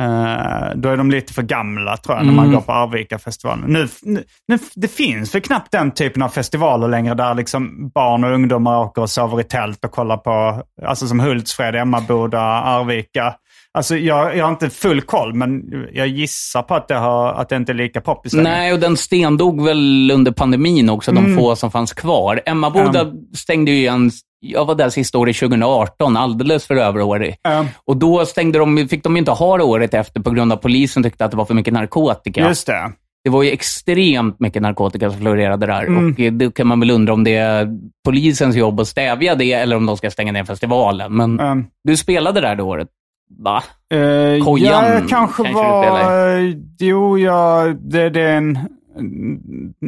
eh, då är de lite för gamla tror jag, när man Mm. går på Arvika-festivalen. Nu, nu, nu, det finns väl knappt den typen av festivaler längre där liksom barn och ungdomar åker och sover i tält och kollar på, alltså som Hultsfred, Emmaboda, Arvika. Alltså jag, jag har inte full koll, men jag gissar på att det, har, att det inte är lika poppis längre. Nej, och den stendog väl under pandemin också, Mm. de få som fanns kvar. Emmaboda stängde ju igen, jag var där sista året 2018, alldeles för överårig. Ja. Och då stängde de, fick de inte ha det året efter på grund av polisen tyckte att det var för mycket narkotika. Just det. Det var ju extremt mycket narkotika som florerade där. Mm. Och eh, då kan man väl undra om det är polisens jobb att stävja det eller om de ska stänga ner festivalen. Men Um, du spelade där det året, va? Uh, Kojan ja, jag kanske kanske var... jo, ja, det, det är en...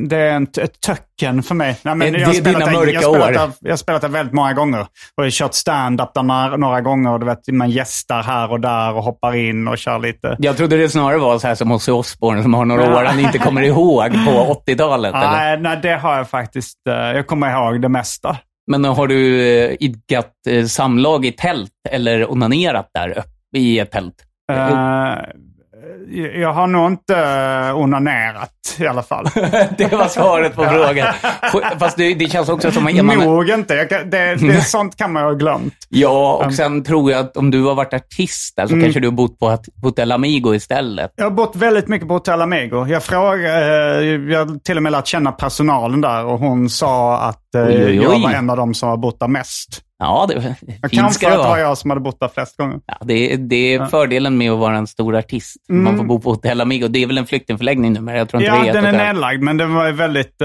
Det är en, ett töcken för mig. Nej, men Det- jag har det är dina det- mörka jag år. det- Jag har spelat det väldigt många gånger. Och jag har kört stand-up där några, några gånger. Och du vet, man gästar här och där och hoppar in och kör lite. Jag trodde det snarare var så här som Ozzy Osbourne som har några år han inte kommer ihåg på [LAUGHS] 80-talet. eller? Nej, nej, det har jag faktiskt. eh, Jag kommer ihåg det mesta. Men har du eh, idkat eh, samlag i tält eller onanerat där i ett tält? Eh, jag har nog inte uh, onanerat i alla fall. [LAUGHS] det var svaret på frågan. Fast det, det känns också som att är man... Nog inte. Kan, det, det, [LAUGHS] sånt kan man ju ha glömt. Ja, och sen tror jag att om du har varit artist där så Mm. kanske du har bott på Hotel Amigo istället. Jag har bott väldigt mycket på Hotel Amigo. Jag frågade, eh, jag har till och med lärt känna personalen där och hon sa att eh, Oj, oj, jag oj. var en av dem som har bott där mest. Ja, det fint kanske ska det det var vara. jag som hade bott där flest gånger. Ja, det, är- det är fördelen med att vara en stor artist. Mm. Man får bo på Hotel Amigo. Det är väl en flyktingförläggning nu, men jag tror inte Ja, det är den är hotell. nedlagd, men den var väldigt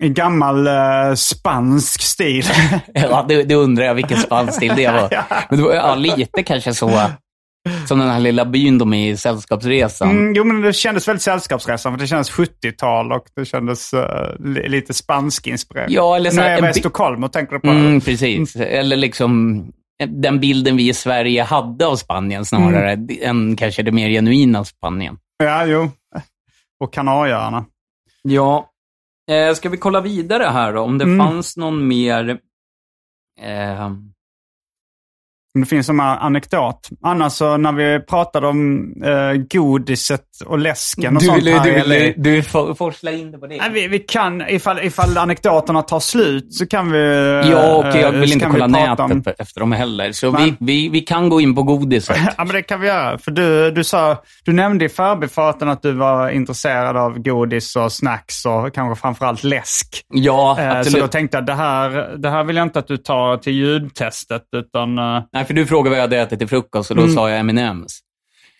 i gammal eh, spansk stil. [LAUGHS] Ja, det, det undrar jag vilken spansk-stil det var. [LAUGHS] Men det var ja, lite kanske så [LAUGHS] som den här lilla byn de är i Sällskapsresan. Mm, jo, men det kändes väldigt sällskapsresan, för det kändes 70-tal och det kändes eh, li- lite spansk-inspirerat. Ja, eller så Nu här, är jag i Stockholm och tänker på Mm, det? precis. Eller liksom den bilden vi i Sverige hade av Spanien snarare, Mm. än kanske det mer genuina Spanien. Ja, jo. Och Kanarieöarna. Ja. Eh, ska vi kolla vidare här då, om det Mm. fanns någon mer... Eh, Det finns som en anekdot. Annars så när vi pratade om eh, godiset och läsken och du, sånt du, här du, LA. du, du for- forslar in det på det. Nej, vi, vi kan, ifall, ifall anekdoterna tar slut så kan vi... Ja, och jag eh, vill så inte vi kolla nätet om- efter dem heller. Så Nej. vi, vi, vi kan gå in på godiset. [LAUGHS] Ja, men det kan vi göra. För du, du, sa, du nämnde i förbifarten att du var intresserad av godis och snacks och kanske framförallt läsk. Ja, Eh, så absolut. då tänkte jag, det här, det här vill jag inte att du tar till ljudtestet, utan... eh, Nej, för du frågade vad jag hade ätit till frukost och då sa jag M&M's.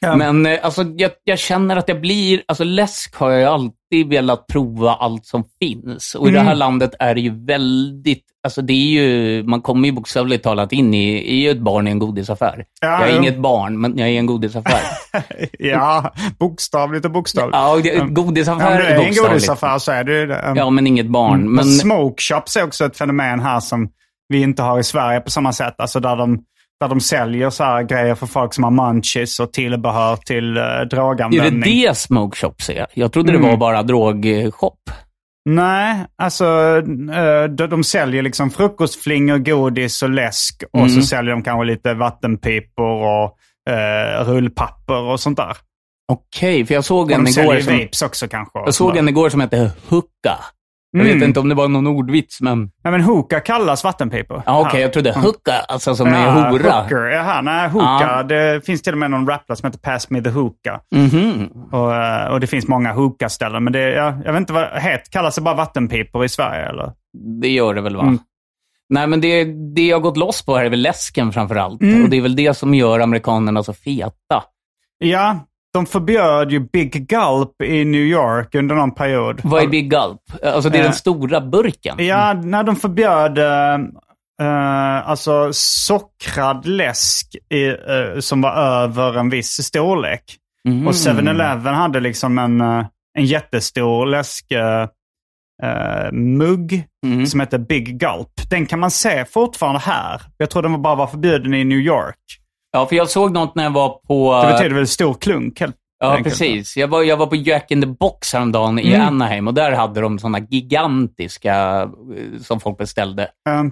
Ja. Men eh, alltså, jag, jag känner att jag blir... Alltså läsk har jag alltid velat prova allt som finns. Och i det här landet är det ju väldigt... Alltså det är ju... Man kommer ju bokstavligt talat in i, i ett barn i en godisaffär. Ja, jag är jo. inget barn, men jag är en godisaffär. [LAUGHS] ja, bokstavligt och bokstavligt. ja, och det, Ja, om godisaffär du är är en godisaffär så är det ju det. Ja, men inget barn. Men Men, smoke shops är också ett fenomen här som vi inte har i Sverige på samma sätt. Alltså där de, där de säljer så här grejer för folk som har munchies och tillbehör till uh, är det droganvändning. det smoke shops är? Jag trodde Mm. det var bara drogshop. Nej, alltså eh, de, de säljer liksom frukostflingor, godis och läsk. Och så Mm. säljer de kanske lite vattenpipor och eh, rullpapper och sånt där. Okej, för jag såg Och en de igår säljer som, vapes också kanske. jag såg en igår som hette Hucka. Jag Mm. vet inte om det var någon ordvits, men... Nej men hookah kallas vattenpipor. Ja, Okej, Här. jag trodde Hucka, alltså som Ja, är hora. Hooker. Jaha, nej, hookah. Ja. Det finns till och med någon rapplåt som heter Pass Me The Hookah. Mhm. Och, eh, och det finns många hookah-ställen. Men det, jag, jag vet inte vad het kallas det bara vattenpipor i Sverige eller? Det gör det väl, va? Mm. Nej, men det, det jag gått loss på här är väl läsken framför allt. Mm. Och det är väl det som gör amerikanerna så feta. Ja, de förbjöd ju Big Gulp i New York under någon period. Vad är Big Gulp? Alltså det är Eh. den stora burken. Ja, när de förbjöd eh, eh, alltså sockrad läsk i, eh, som var över en viss storlek. Mhm. Och 7-Eleven hade liksom en, eh, en jättestor läsk eh, Mhm. som heter Big Gulp. Den kan man se fortfarande här. Jag tror den bara var förbjuden i New York. Ja, för jag såg något när jag var på... Det betyder väl stor klunk helt Ja, enkelt. precis. Jag var, jag var på Jack in the Box häromdagen i Mm. Anaheim och där hade de sådana gigantiska eh, som folk beställde. Eh,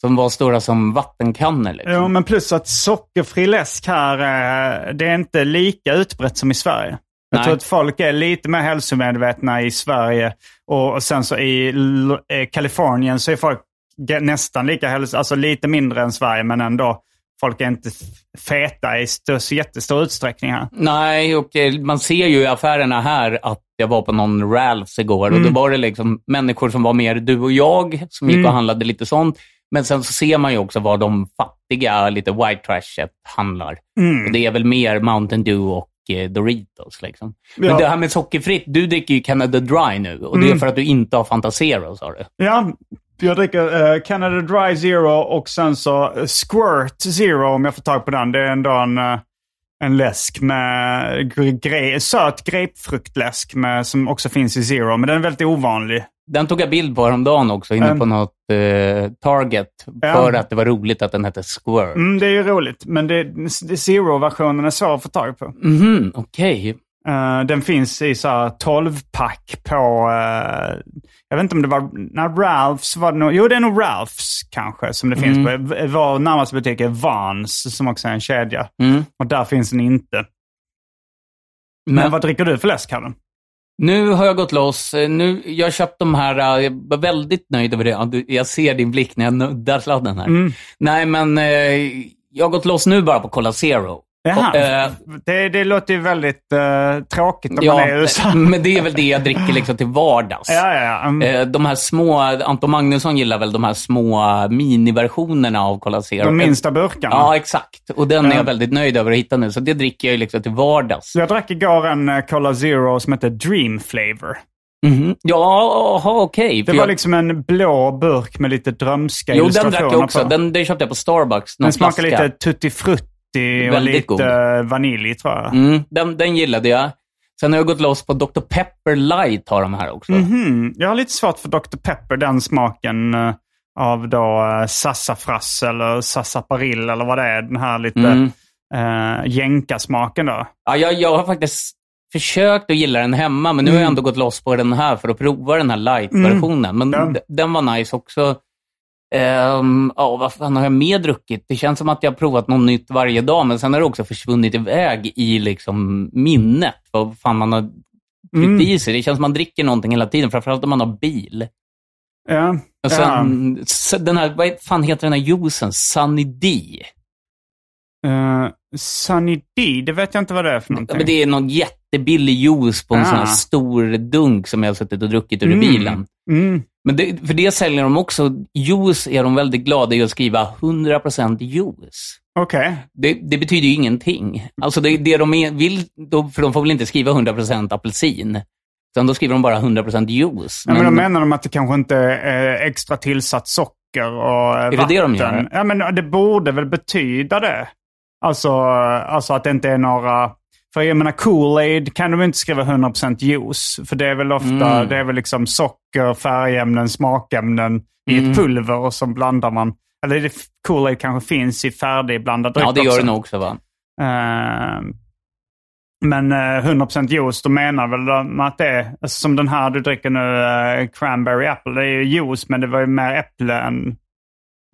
Som var stora som vattenkannor. Liksom. Jo, men plus att sockerfri läsk här, eh, det är inte lika utbrett som i Sverige. Jag Nej. tror att folk är lite mer hälsomedvetna i Sverige och, och sen så i eh, Kalifornien så är folk nästan lika hälso, alltså lite mindre än Sverige men ändå. Folk är inte feta i st- så jättestor utsträckning här. Nej, och eh, man ser ju i affärerna här att jag var på någon Ralphs igår och Mm. då var det liksom människor som var mer du och jag som gick Mm. och handlade lite sånt. Men sen så ser man ju också vad de fattiga, lite white trashet handlar. Mm. Och det är väl mer Mountain Dew och eh, Doritos. Liksom. Men Ja. det här med sockerfritt, du dricker ju Canada Dry nu och det är Mm. för att du inte har Fanta Zero, sa du. Ja, jag dricker eh, Canada Dry Zero och sen så eh, Squirt Zero om jag får tag på den. Det är ändå en, eh, en läsk med gre- söt grapefruktläsk med, som också finns i Zero. Men den är väldigt ovanlig. Den tog jag bild på häromdagen också, inne Mm. på något eh, Target, för att det var roligt att den hette Squirt. Mm, det är ju roligt, men det, det Zero-versionen är svår att få tag på. Mhm, okej. Eh, den finns i så här 12-pack på, jag vet inte om det var, när Ralphs var det nog, jo det är nog Ralphs kanske som det finns på. V- Vår närmaste butik är Vans som också är en kedja. Mm. Och där finns den inte. Men, Men vad dricker du för läsk, Kalle? nu har jag gått loss. Eh, Nu, jag har köpt de här, eh, jag var väldigt nöjd över det. Jag ser din blick när jag nuddar sladden här. Mm. Nej, men eh, jag har gått loss nu bara på Cola Zero. Jaha, eh, det, det låter ju väldigt eh, tråkigt om man ja, är i USA. men det är väl det jag dricker liksom till vardags. [LAUGHS] Ja, ja, ja. Mm. Eh, De här små, Anton Magnusson gillar väl de här små miniversionerna av Cola Zero. De minsta burkarna. Ja, exakt. Och den är Ja. jag väldigt nöjd över att hitta nu. Så det dricker jag ju liksom till vardags. Jag drack igår en Cola Zero som heter Dream Flavor. Mhm. Ja, okej. Det För var jag- liksom en blå burk med lite drömska Jo, den drack jag också. Den, den köpte jag på Starbucks. Den smakar lite tutti frutti och Väldigt lite god. eh, vanilj tror jag. Mm, den, den gillade jag. Sen har jag gått loss på Dr. Pepper Light har de här också. Mhm. Jag har lite svårt för Dr. Pepper, den smaken eh, av då uh, sassafras eller sassaparil eller vad det är. Den här lite Mm. uh, jänka-smaken då. Ja, jag, jag har faktiskt försökt att gilla den hemma, men nu har jag Mm. ändå gått loss på den här för att prova den här light-versionen. Men Ja. den var nice också. Ehm, ja, vad fan har jag mer druckit? Det känns som att jag har provat något nytt varje dag, men sen har det också försvunnit iväg i liksom minnet. Vad fan man har Mm. i sig. Det känns som att man dricker någonting hela tiden, framförallt om man har bil. Ja. Och sen, s- den här, vad fan heter den här juicen? Sunny D. Uh, Sunny D, det vet jag inte vad det är för Ja, någonting. men det är någon jättebillig juice på en Ah. sån här stor dunk som jag har suttit och druckit ur Mm. bilen. Mm. Men det, för det säljer de också. Juice är de väldigt glada i att skriva 100% juice. Okej. Det, det betyder ju ingenting. Alltså det, det de är, vill, då, för de får väl inte skriva 100% apelsin. Utan då skriver de bara 100% juice. Ja, men då menar de att det kanske inte är extra tillsatt socker och det vatten. det de gör? Ja, men det borde väl betyda det. Alltså, alltså att det inte är några... För jag menar Kool-Aid kan de inte skriva 100% juice. För det är väl ofta Mm. det är väl liksom socker, färgämnen, smakämnen i Mm. ett pulver och så blandar man. Eller Kool-Aid kanske finns i färdigblandad dryck Ja, det gör också. det nog också va? Ehm, Men eh, 100% juice, då menar väl de att det är alltså, som den här du dricker nu, eh, cranberry apple. Det är ju juice, men det var ju mer äpple än,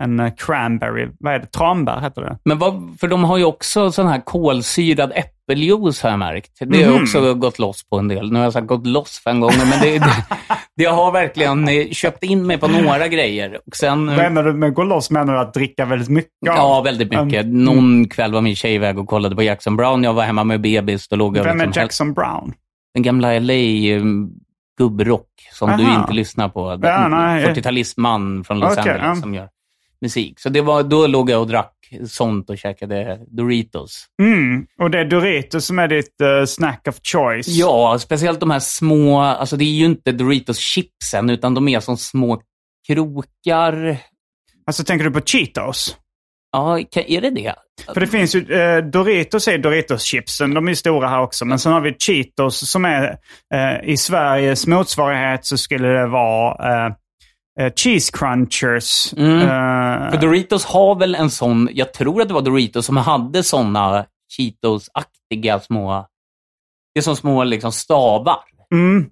än eh, cranberry. Vad är det? Tranbär heter det. Men vad, för de har ju också sån här kolsyrad äppeljuice har jag märkt. Det har jag också gått loss på en del. Nu har jag sagt gått loss fem gånger, men det, det, [LAUGHS] det har verkligen eh, köpt in mig på några grejer. Och sen, Vad menar du med gå loss? Menar du att dricka väldigt mycket? ja, väldigt mycket. Mm. Någon kväll var min tjej iväg och kollade på Jackson Brown. Jag var hemma med bebis. Då låg jag Vem är liksom Jackson Brown? den gamla LA eh, gubbrock som du Aha. inte lyssnar på. Ja, nej. 40-talistman från Los Okej, Angeles ja. som gör musik. Så det var, då låg jag och drack sånt och käkade Doritos. Mm. Och det är Doritos som är ditt eh, snack of choice. Ja, speciellt de här små, alltså det är ju inte Doritos-chipsen, utan de är som små krokar. Alltså tänker du på Cheetos? Ja, är det det? För det finns ju, eh, Doritos är Doritos-chipsen, de är stora här också. Men sen har vi Cheetos som är, eh, i Sveriges motsvarighet så skulle det vara eh, eh, Cheese Crunchers. Mm. Eh, För Doritos har väl en sån, jag tror att det var Doritos som hade såna Cheetos-aktiga små, det är som små liksom stavar. mm,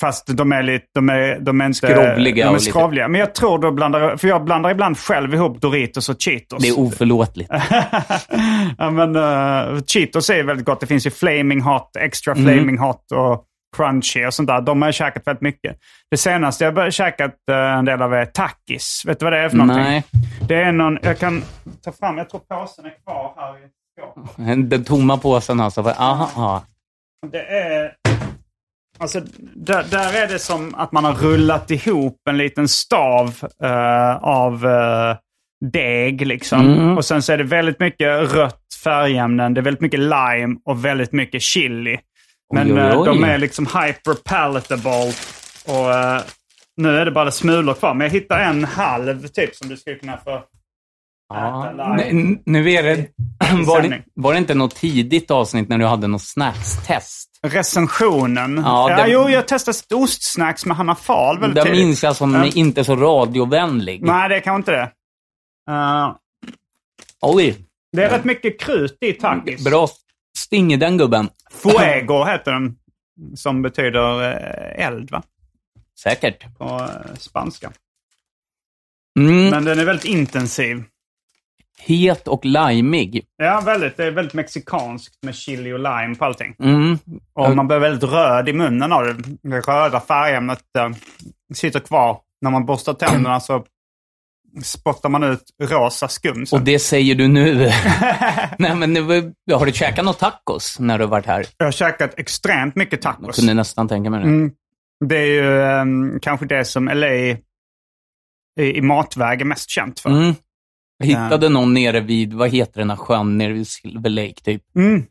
fast de är lite, de är, de är inte... Skrovliga De är skrovliga. Men jag tror då blandar, för jag blandar ibland själv ihop Doritos och Cheetos. Det är oförlåtligt. [LAUGHS] ja, men uh, Cheetos är väldigt gott. Det finns ju Flaming Hot, Extra Mm. Flaming Hot och Crunchy och sånt där. De har jag käkat väldigt mycket. Det senaste jag börjat käkat uh, en del av är Takis. Vet du vad det är för någonting? Nej, Det är någon, jag kan ta fram, jag tror påsen är kvar här i skåpet. den tomma påsen alltså. Aha, aha. Det är... Alltså, där, där är det som att man har rullat ihop en liten stav eh, av eh, deg. Liksom. Mm. Och sen så är det väldigt mycket rött färgämnen, det är väldigt mycket lime och väldigt mycket chili. Men Oj, oj, eh, de är liksom hyper palatable. Och eh, nu är det bara smulor kvar. Men jag hittar en halv typ som du skulle kunna få Ja. Nu- Nu är det, [CLEARS THROAT] var det, var det inte något tidigt avsnitt när du hade något snackstest? Recensionen. Ja, Ja, det- jo, jag testade ostsnacks med Hanna Fahl väldigt tidigt. minns jag som Ja. inte så radiovänlig. Nej, det kanske inte det. Eh, Oj, det är rätt mycket krut i takis. bra sting i den gubben. Fuego heter den. Som betyder eh, eld, va? Säkert. På eh, spanska. Mm, Men den är väldigt intensiv. het och limig. Ja, väldigt. Det är väldigt mexikanskt med chili och lime på allting. Mm. Och man blir väldigt röd i munnen av det. Det röda färgämnet eh, sitter kvar. När man borstar tänderna så spottar man ut rosa skum. sen. Och det säger du nu. [LAUGHS] Nej, men nu, har du käkat något tacos när du har varit här? Jag har käkat extremt mycket Jag tacos. kunde nästan tänka mig det. Mm. Det är ju ehm, kanske det som LA i, i matväg är mest känt för. Mm. Jag hittade någon nere vid, vad heter den här sjön, nere vid Silver Lake typ. Mm.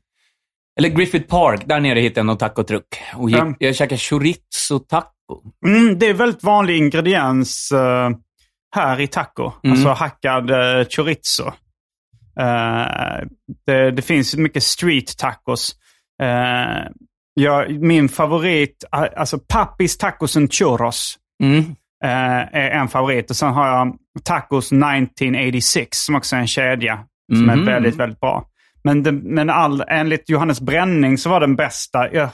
Eller Griffith Park, där nere hittade jag någon tacotruck. Och gick, Ja. jag käkade chorizo taco. Mm, det är väldigt vanlig ingrediens eh, här i taco. Mm. Alltså hackad uh, chorizo. Eh, det, det finns mycket street tacos. Uh, jag, min favorit, eh, alltså Pappis Tacos and Churros Mm. eh, är en favorit. Och sen har jag Tacos 1986 som också är en kedja. Som Mhm. är väldigt, väldigt bra. Men, den, men all, enligt Johannes Bränning så var den bästa. Jag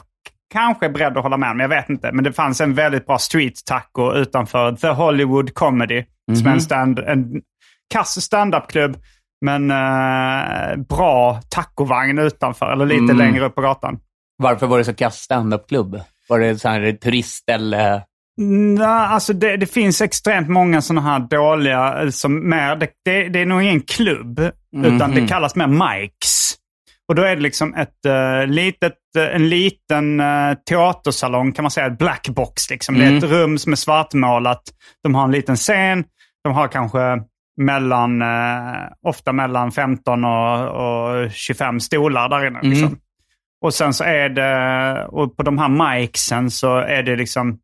kanske är beredd att hålla med, men jag vet inte. Men det fanns en väldigt bra street taco utanför The Hollywood Comedy. Som är en, stand, en kass standup-klubb. Men eh, bra tacovagn utanför, eller lite Mm. längre upp på gatan. Varför var det så kass standup-klubb? Var det så här turist eller? Nej, alltså det, det finns extremt många sådana här dåliga, eh, som mer, det, det, det är nog ingen klubb, utan det kallas mer mics. Och då är det liksom ett uh, litet, eh, en liten uh, teatersalong, kan man säga, ett blackbox. Liksom. Det är ett rum som är svartmålat. De har en liten scen, de har kanske mellan, eh, ofta mellan 15 och, och 25 stolar där inne. Liksom. Och sen så är det, och på de här micsen så är det liksom,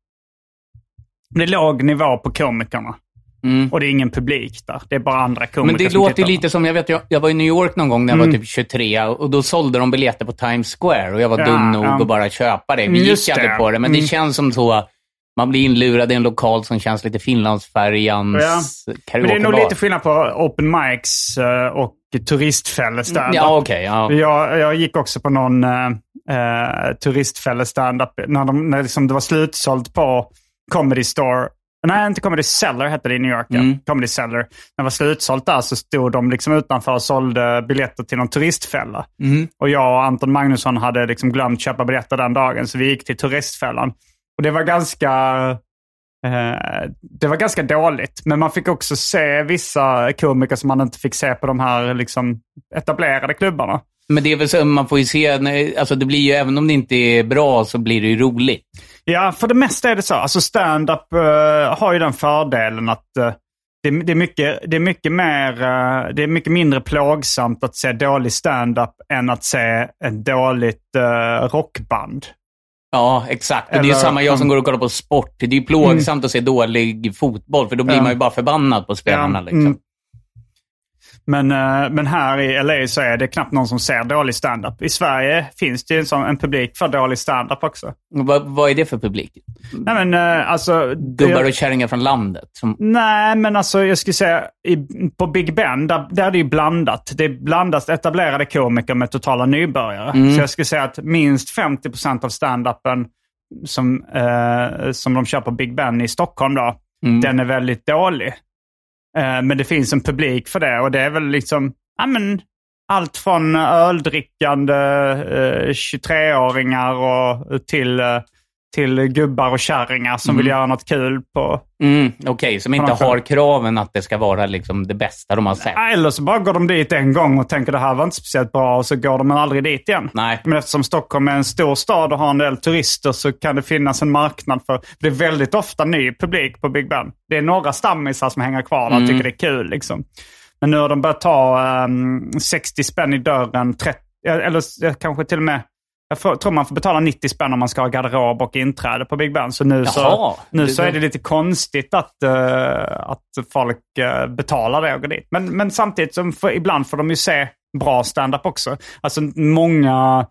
det är låg nivå på komikerna. Mm. Och det är ingen publik där. Det är bara andra komiker Men det låter tittar lite som, jag vet, jag, jag var i New York någon gång när jag Mm. var typ 23 och då sålde de biljetter på Times Square och jag var Ja, dum nog ja. att bara köpa det. Vi Just gick aldrig på det, men Mm. det känns som så, man blir inlurad i en lokal som känns lite Finlandsfärjans Ja. Men det är nog lite skillnad på open mics eh, och turistfälles där. Ja, okej. ja. Jag, jag gick också på någon, eh, eh, turistfälle-standup. När, de, när liksom det var slutsålt på Comedy Store. Nej, inte Comedy Cellar hette det i New York. Ja. Comedy Cellar. När det var slutsålt där så stod de liksom utanför och sålde biljetter till någon turistfälla. Och jag och Anton Magnusson hade liksom glömt köpa biljetter den dagen, så vi gick till turistfällan. Och det var ganska... Eh, det var ganska dåligt, men man fick också se vissa komiker som man inte fick se på de här liksom, etablerade klubbarna. Men det är väl så, man får ju se, alltså det blir ju, även om det inte är bra så blir det ju roligt. Ja, för det mesta är det så. Alltså stand-up eh, har ju den fördelen att eh, det, det, är mycket, det, är mycket mer, eh, det är mycket mindre plågsamt att se dålig stand-up än att se ett dåligt uh, rockband. Ja, exakt. Och det är Eller- samma jag som går och kollar på sport. Det är ju plågsamt att se dålig fotboll, för då blir Ja. man ju bara förbannad på spelarna. Ja, Liksom. mm. Men, eh, men här i LA så är det knappt någon som ser dålig stand-up. I Sverige finns det ju en, sån, en publik för dålig stand-up också. Vad, vad är det för publik? Nej, men eh, alltså... Gubbar och kärringar från landet? Som, Nej, men alltså jag skulle säga i, på Big Ben, där, där är det ju blandat. Det är blandat etablerade komiker med totala nybörjare. Så jag skulle säga att minst 50% av stand-upen som, eh, som de kör på Big Ben i Stockholm då, den är väldigt dålig. Eh, men det finns en publik för det och det är väl liksom, ja men allt från öldrickande eh, 23-åringar och till, eh, till gubbar och kärringar som vill göra något kul på, mm, Okej, som inte har kraven att det ska vara liksom det bästa de har sett. Eller så bara går de dit en gång och tänker det här var inte speciellt bra och så går de aldrig dit igen. Nej. Men eftersom Stockholm är en stor stad och har en del turister så kan det finnas en marknad för... Det är väldigt ofta ny publik på Big Ben. Det är några stammisar som hänger kvar och tycker det är kul. Liksom. Men nu har de börjat ta ehm, 60 spänn i dörren, 30, eller kanske till och med... Jag får, tror man får betala 90 spänn om man ska ha garderob och inträde på Big Ben. Så nu, så, nu Det- så är det lite konstigt att, eh, att folk eh, betalar det och går dit. Men, men samtidigt, så får, ibland får de ju se bra stand-up också. Alltså många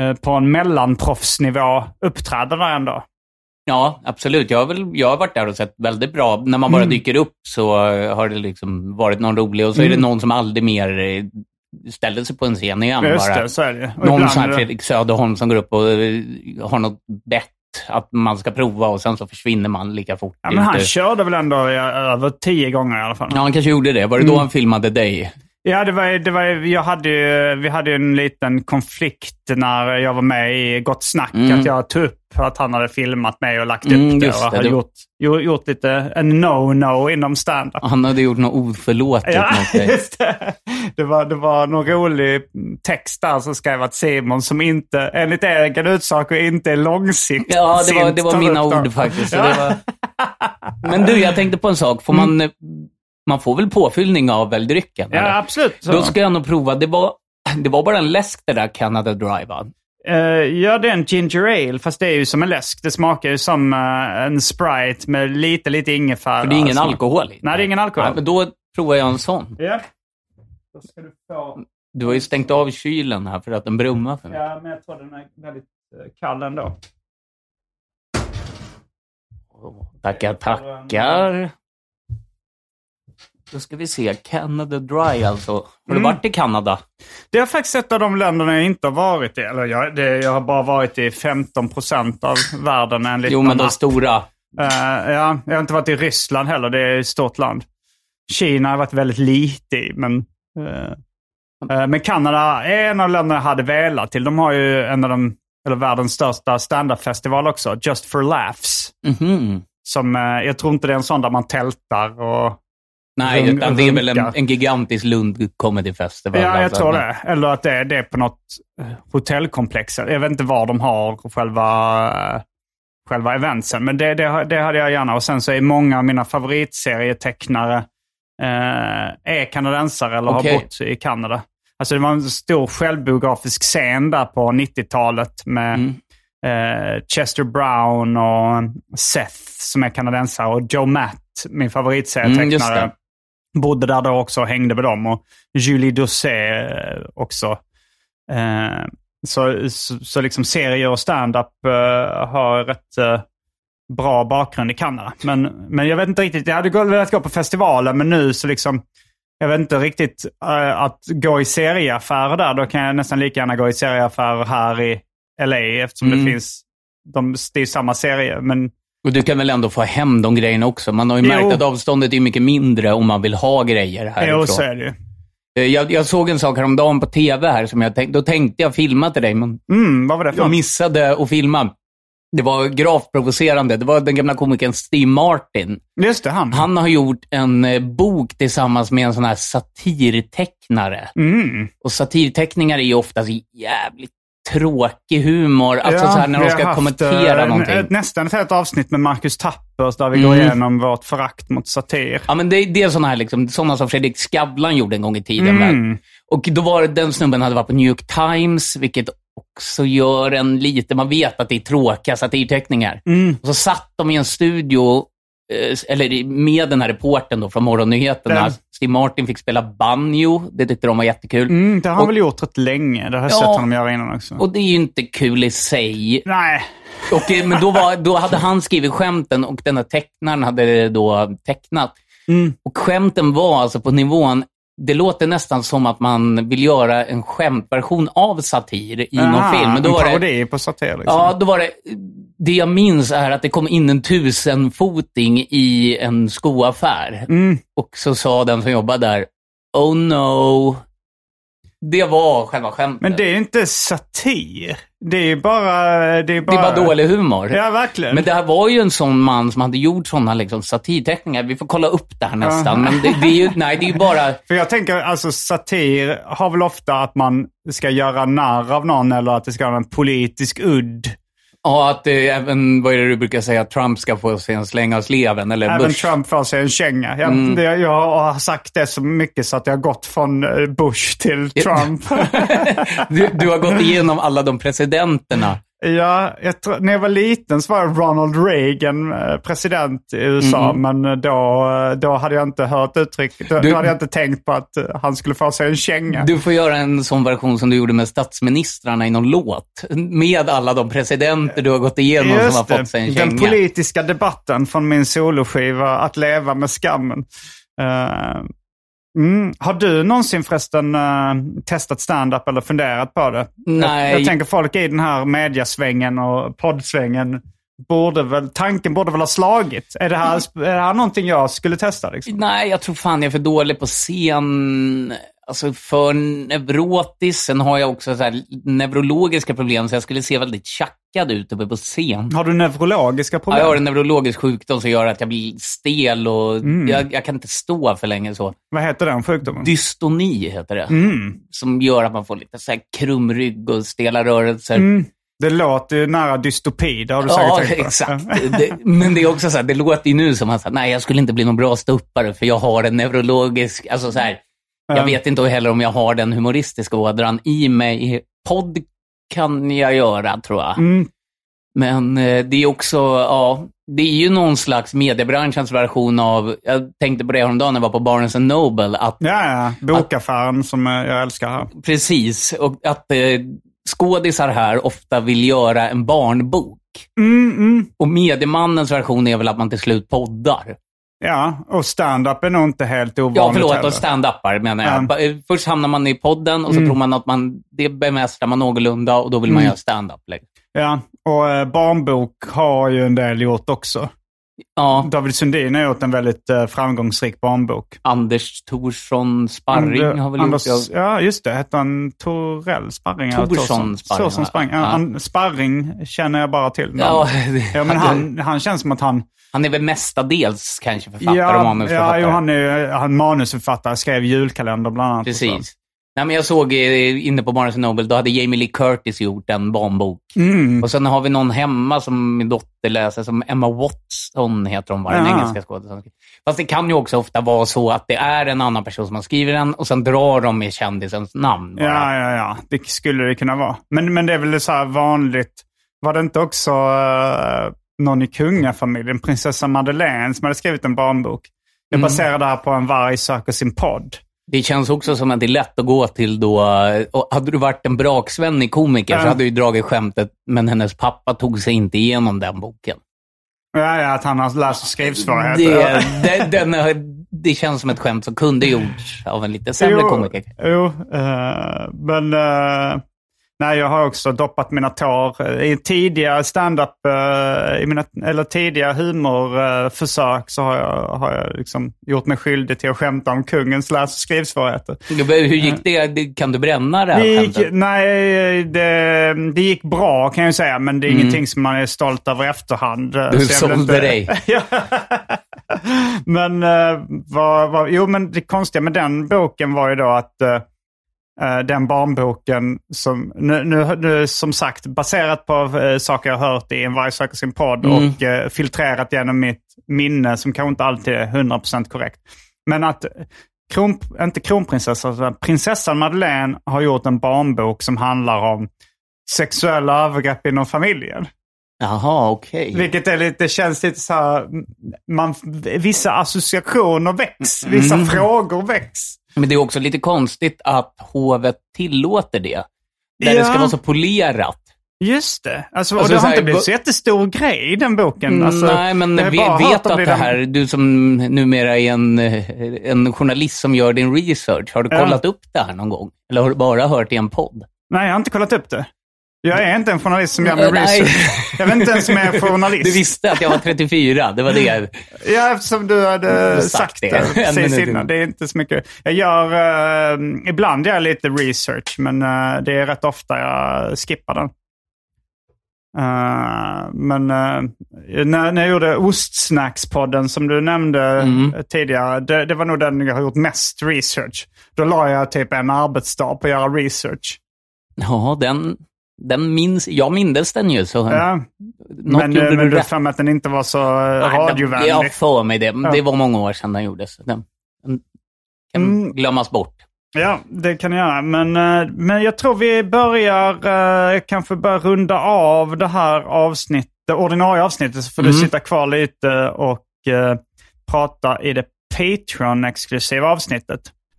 eh, på en mellanproffsnivå uppträder där ändå. Ja, absolut. Jag har, väl, jag har varit där och sett väldigt bra. När man bara Mm. dyker upp så har det liksom varit någon rolig och så är det någon som aldrig mer ställer sig på en scen igen. Just bara. det, så är det. Och Någon sån här Fredrik Söderholm som går upp och eh, har något bett att man ska prova och sen så försvinner man lika fort. Ja, men han körde väl ändå över tio gånger i alla fall. Ja, han kanske gjorde det. Var det då han filmade dig? Ja, det var, det var, jag hade, ju- vi hade ju en liten konflikt när jag var med i Gott Snack. Att jag tog upp att han hade filmat mig och lagt Mm, upp det. Och hade Det- gjort, gjort, gjort lite en no-no inom stand-up. Han hade gjort något oförlåtligt Ja, just det. Det var, det var någon rolig text där som skrev att Simon som inte, enligt egen utsago, inte är långsiktigt. Ja, det var, det var mina ord faktiskt. Ja. var... [LAUGHS] Men du, jag tänkte på en sak. Får man, eh, man får väl påfyllning av öldrycken? Ja, eller? absolut. Så. Då ska jag nog prova. Det var, [CLEARS THROAT] det var bara en läsk det där Canada Dry, va? Eh, ja, det är en ginger ale, fast det är ju som en läsk. Det smakar ju som eh, en Sprite med lite, lite ingefära. För det är ingen smak. alkohol i. Nej, det är ingen alkohol. Nej, men då provar jag en sån. Ja. Då ska du få... Du har ju stängt av kylen här för att den brummar för mig. Ja, men jag tror den är väldigt eh, kall ändå. Tackar, tackar. Då ska vi se. Canada Dry alltså. Har du Mm. varit i Kanada? Det är faktiskt ett av de länderna jag inte har varit i. Eller jag, det, jag har bara varit i 15 procent av världen enligt Jo, men de stora. Eh, ja, jag har inte varit i Ryssland heller. Det är ett stort land. Kina har jag varit väldigt lite i, men... eh, eh, men Kanada är en av länderna jag hade velat till. De har ju en av de, eller världens största stand-up-festival också, Just for Laughs. Mhm. Som, eh, jag tror inte det är en sån där man tältar och... Nej, Runk- utan det är väl en, en gigantisk Lund Comedy Festival. Ja, jag alltså. tror det. Eller att det är det på något eh, hotellkomplex. Jag vet inte var de har själva, eh, själva eventsen, men det, det, det hade jag gärna. Och sen så är många av mina favoritserietecknare eh, är kanadensare eller Okej. har bott i Kanada. Alltså det var en stor självbiografisk scen där på 90-talet med Mm. eh, Chester Brown och Seth som är kanadensare och Joe Matt, min Mm, favoritserietecknare. det. Bodde där då också och hängde med dem. Och Julie Doucet eh, också. Eh, så, så, så liksom serier och stand-up eh, har rätt eh, bra bakgrund i Kanada. Men, men jag vet inte riktigt. Jag hade velat gå på festivalen, men nu så liksom... Jag vet inte riktigt eh, att gå i serieaffärer där. Då kan jag nästan lika gärna gå i serieaffärer här i, LA eftersom Mm. det finns, de, det är samma serie. Men Och du kan väl ändå få hem de grejerna också? Man har ju Jo. märkt att avståndet är mycket mindre om man vill ha grejer härifrån. jo, så är det. Eh, Jag, jag såg en sak häromdagen på tv här, som jag tänk, då tänkte jag filma till dig, men Mm, vad var det för jag missade att filma. Det var gravt provocerande. Det var den gamla komikern Steve Martin. Just det, han. Han har gjort en eh, bok tillsammans med en sån här satirtecknare. Mm. Och satirteckningar är ju oftast jävligt tråkig humor. Alltså så här när de ska kommentera eh, någonting. ett- Nästan ett helt avsnitt med Marcus Tappers där vi Mm. går igenom vårt förakt mot satir. Ja, men det, det är sådana här liksom, sådana som Fredrik Skavlan gjorde en gång i tiden. Mm. Och då var den snubben hade varit på New York Times, vilket också gör en lite, man vet att det är tråkiga satirteckningar. Mm. Och så satt de i en studio, eh, eller med den här reporten då från Morgonnyheterna. Den- Steve Martin fick spela banjo, det tyckte de var jättekul. Mm, det har han Och- väl gjort rätt länge. Det har jag Ja. sett honom göra innan också. Och det är ju inte kul i sig. Nej. Och, eh, men då, var, då hade han skrivit skämten och den här tecknaren hade då tecknat. Mm. Och skämten var alltså på nivån, det låter nästan som att man vill göra en skämtversion av satir i någon Aha, film. Men då en var det, parodi på satir liksom. ja, då var det, det jag minns är att det kom in en tusenfoting i en skoaffär. Mm. Och så sa den som jobbade där, oh no. Det var själva skämtet. Men det är inte satir. Det är bara... Det är det bara, är bara dålig humor. Ja, verkligen. Men det här var ju en sån man som hade gjort såna liksom satirteckningar. Vi får kolla upp det här nästan. Men det, det är ju, nej, det är ju bara... [LAUGHS] För jag tänker, alltså satir har väl ofta att man ska göra narr av någon eller att det ska vara en politisk udd. Ja, att det, även, vad är det du brukar säga, Trump ska få sig en släng av sleven, eller Även Bush. Trump får sig en känga. Jag, Mm. det, jag har sagt det så mycket så att jag har gått från eh, Bush till Trump. [LAUGHS] Du, du har gått igenom alla de presidenterna. [LAUGHS] ja, jag när jag var liten så var Ronald Reagan eh, president i USA. Men eh, då, eh, då hade jag inte hört uttrycket. Då, Du- då hade jag inte tänkt på att han skulle få sig en känga. Du får göra en sån version som du gjorde med statsministrarna i någon låt. Med alla de presidenter du har gått igenom som har fått sig en Den känga. politiska debatten från min soloskiva Att leva med skammen. Eh, mm. Har du någonsin förresten eh, testat stand-up eller funderat på det? Nej. Jag, jag tänker folk i den här mediasvängen och poddsvängen borde väl, tanken borde väl ha slagit. Är det här, är det här någonting jag skulle testa? Liksom? Nej, jag tror fan jag är för dålig på scen. Alltså för neurotisk. Sen har jag också så här neurologiska problem, så jag skulle se väldigt tjackad ut uppe på scen. Har du neurologiska Ja, problem? jag har en neurologisk sjukdom som gör att jag blir stel och Mm. jag, jag kan inte stå för länge så. Vad heter den sjukdomen? Dystoni heter det. Mm. Som gör att man får lite så här krumrygg och stela rörelser. Mm. Det låter ju nära dystopi, det har du säkert Ja, tänkt på. exakt. Det, men det är också så här, det låter ju nu som att nej, jag skulle inte bli någon bra ståuppare för jag har en neurologisk, alltså så här, jag Ja. vet inte heller om jag har den humoristiska ådran i mig. Podd kan jag göra, tror jag. Mm. Men eh, det är också, ja, det är ju någon slags mediebranschens version av, jag tänkte på det häromdagen när jag var på Barnes Noble, att Ja, ja. Bokaffären som eh, jag älskar här. precis, och att eh, skådisar här ofta vill göra en barnbok. Mm, mm. Och mediemannens version är väl att man till slut poddar. Ja, och stand-up är nog inte helt ovanligt Ja, förlåt, heller. och stand-upar menar jag. Ja. Ba- eh, Först hamnar man i podden och så Mm. tror man att man, det bemästrar man någorlunda och då vill man Mm. göra stand-up. liksom. Ja, och eh, barnbok har ju en del gjort också. Ja, David Sundin har gjort en väldigt eh, framgångsrik barnbok. Anders Thorsson Sparring And- har väl Anders, gjort... Ja, Ja, just det. Hette han Torell Sparring? Thorsson Sparring, Thorsson? Sparring. Ja, Sparring känner jag bara till. ja, [LAUGHS] ja, men han, han känns som att han... han är väl mestadels kanske författare och Ja, ja manusförfattare. jo, han är han manusförfattare. Skrev julkalender bland annat. och. Precis. Nej, men jag såg eh, inne på Barnes Noble, då hade Jamie Lee Curtis gjort en barnbok. Mm. Och sen har vi någon hemma som min dotter läser, som Emma Watson heter hon, var den Ja. engelska skådespelerskan. Fast det kan ju också ofta vara så att det är en annan person som har skrivit den och sen drar de med kändisens namn. Bara. Ja, ja, ja. Det skulle det kunna vara. Men, men det är väl så här vanligt. Var det inte också eh, någon i kungafamiljen, prinsessa Madeleine, som hade skrivit en barnbok? Det Mm. baserar det här på en varg söker sin podd. Det känns också som att det är lätt att gå till då... Och hade du varit en braksvänlig komiker så Ja. hade du ju dragit skämtet, men hennes pappa tog sig inte igenom den boken. Ja, ja, att han har läs och skrivsvårigheter. Det, det, den, det känns som ett skämt som kunde gjorts av en lite sämre Jo, komiker. Jo, eh, men, eh, Nej, jag har också doppat mina tår. I tidiga stand-up, eh, i mina, eller tidiga humorförsök så har jag, har jag liksom gjort mig skyldig till att skämta om kungens läs och skrivsvårigheter. Hur gick det? Det- Kan du bränna det här Det gick, skämtet? nej, det, det gick bra kan jag säga, men det är ingenting som man är stolt över i efterhand. Mm. Du Så sålde dig. [LAUGHS] Ja. men, eh, vad, vad, jo, men det konstiga med den boken var ju då att eh, eh, den barnboken som, nu, nu, nu som sagt baserat på eh, saker jag hört i En varg söker sin podd Mm. och eh, filtrerat genom mitt minne som kanske inte alltid är 100% korrekt. Men att kron, inte kronprinsessan, prinsessan Madeleine har gjort en barnbok som handlar om sexuella övergrepp inom familjen. Jaha, okej. Vilket är lite, känns lite så här, man, vissa associationer väcks, vissa Mm. frågor väcks. Men det är också lite konstigt att hovet tillåter det. Där Ja. det ska vara så polerat. Just det. Alltså, och Alltså, det har här, inte blivit så jättestor grej i den boken. Alltså, Nej, men vi vet att det den- här, du som numera är en, eh, en journalist som gör din research, har du Ja. kollat upp det här någon gång? Eller har du bara hört i en podd? Nej, jag har inte kollat upp det. Jag är inte en journalist som gör min nej. research. Jag vet inte ens om jag är journalist. Du visste att jag var 34, det var det. Ja, eftersom du hade Sagt sagt, det. [LAUGHS] precis innan. Det är inte så mycket. Jag gör, eh, ibland gör jag lite research, men eh, det är rätt ofta jag skippar den. Eh, men när, när jag gjorde Ostsnackspodden som du nämnde Mm. tidigare, det, det var nog den jag har gjort mest research. Då la jag typ en arbetsdag på att göra research. Ja, den, den minns, jag mindes den ju, så Ja, men gjorde eh, men du du för att den inte var så Nej, radiovänlig. Jag har för mig det. Ja. Det var många år sedan den gjordes. Den, kan Mm. glömmas bort. Ja, det kan jag göra. Men, eh, men jag tror vi börjar, eh, kanske börjar runda av det här avsnittet, det ordinarie avsnittet. Så får du Mm. sitta kvar lite och prata i det Patreon-exklusiva avsnittet.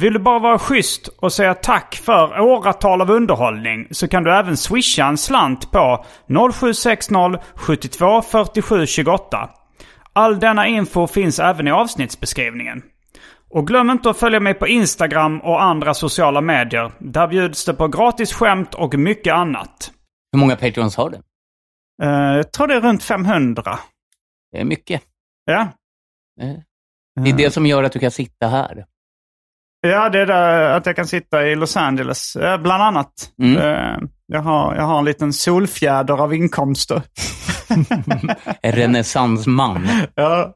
Vill du bara vara schysst och säga tack för åratal av underhållning så kan du även swisha en slant på 0760 72 47 28. All denna info finns även i avsnittsbeskrivningen. Och glöm inte att följa mig på Instagram och andra sociala medier. Där bjuds det på gratis skämt och mycket annat. Hur många Patreons har du? Eh, jag tror det är runt 500. Det är mycket. Ja. Eh, Det är det som gör att du kan sitta här. Ja, det är där att jag kan sitta i Los Angeles, bland annat. Mm. Eh, Jag, har, jag har en liten solfjäder av inkomster. [LAUGHS] En renässansman. ja.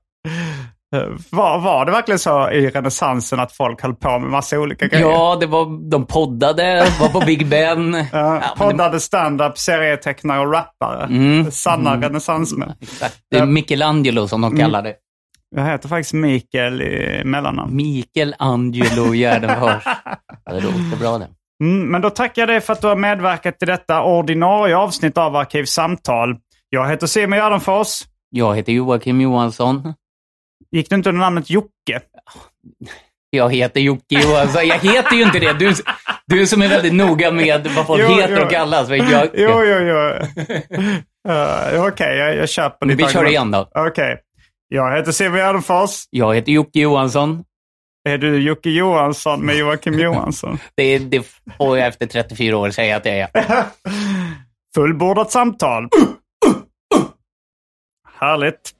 Eh, Var, var det verkligen så i renässansen att folk höll på med massa olika grejer? Ja, det var, de poddade, var på Big Ben. [LAUGHS] Ja, Ja, men det- poddade stand-up, serietecknare och rappare. Mm. Sanna renässansmän. Exakt. Det är Michelangelo som de kallar det. Jag heter faktiskt Mikael i mellannamn. Michelangelo Gärdenfors. [LAUGHS] Ja, det låter bra det. Mm, men då tackar jag dig för att du har medverkat till detta ordinarie avsnitt av Arkivsamtal. Jag heter Simon Gärdenfors. Jag heter Joakim Johansson. Gick du inte under namnet Jocke? Jag heter Jocke Johansson. Jag heter ju inte det. Du, du som är väldigt noga med vad folk Jo, heter jo. och kallas. Jag, Jo, jo, jo. [LAUGHS] Uh, Okej, jag, jag köper ditt Vi kör igen då. Okej. Jag heter Simon Gärdenfors. Jag heter Jocke Johansson. Är du Jocke Johansson med Joakim Johansson? [LAUGHS] Det, det får jag efter 34 år säga att jag är. [LAUGHS] Fullbordat samtal. Härligt.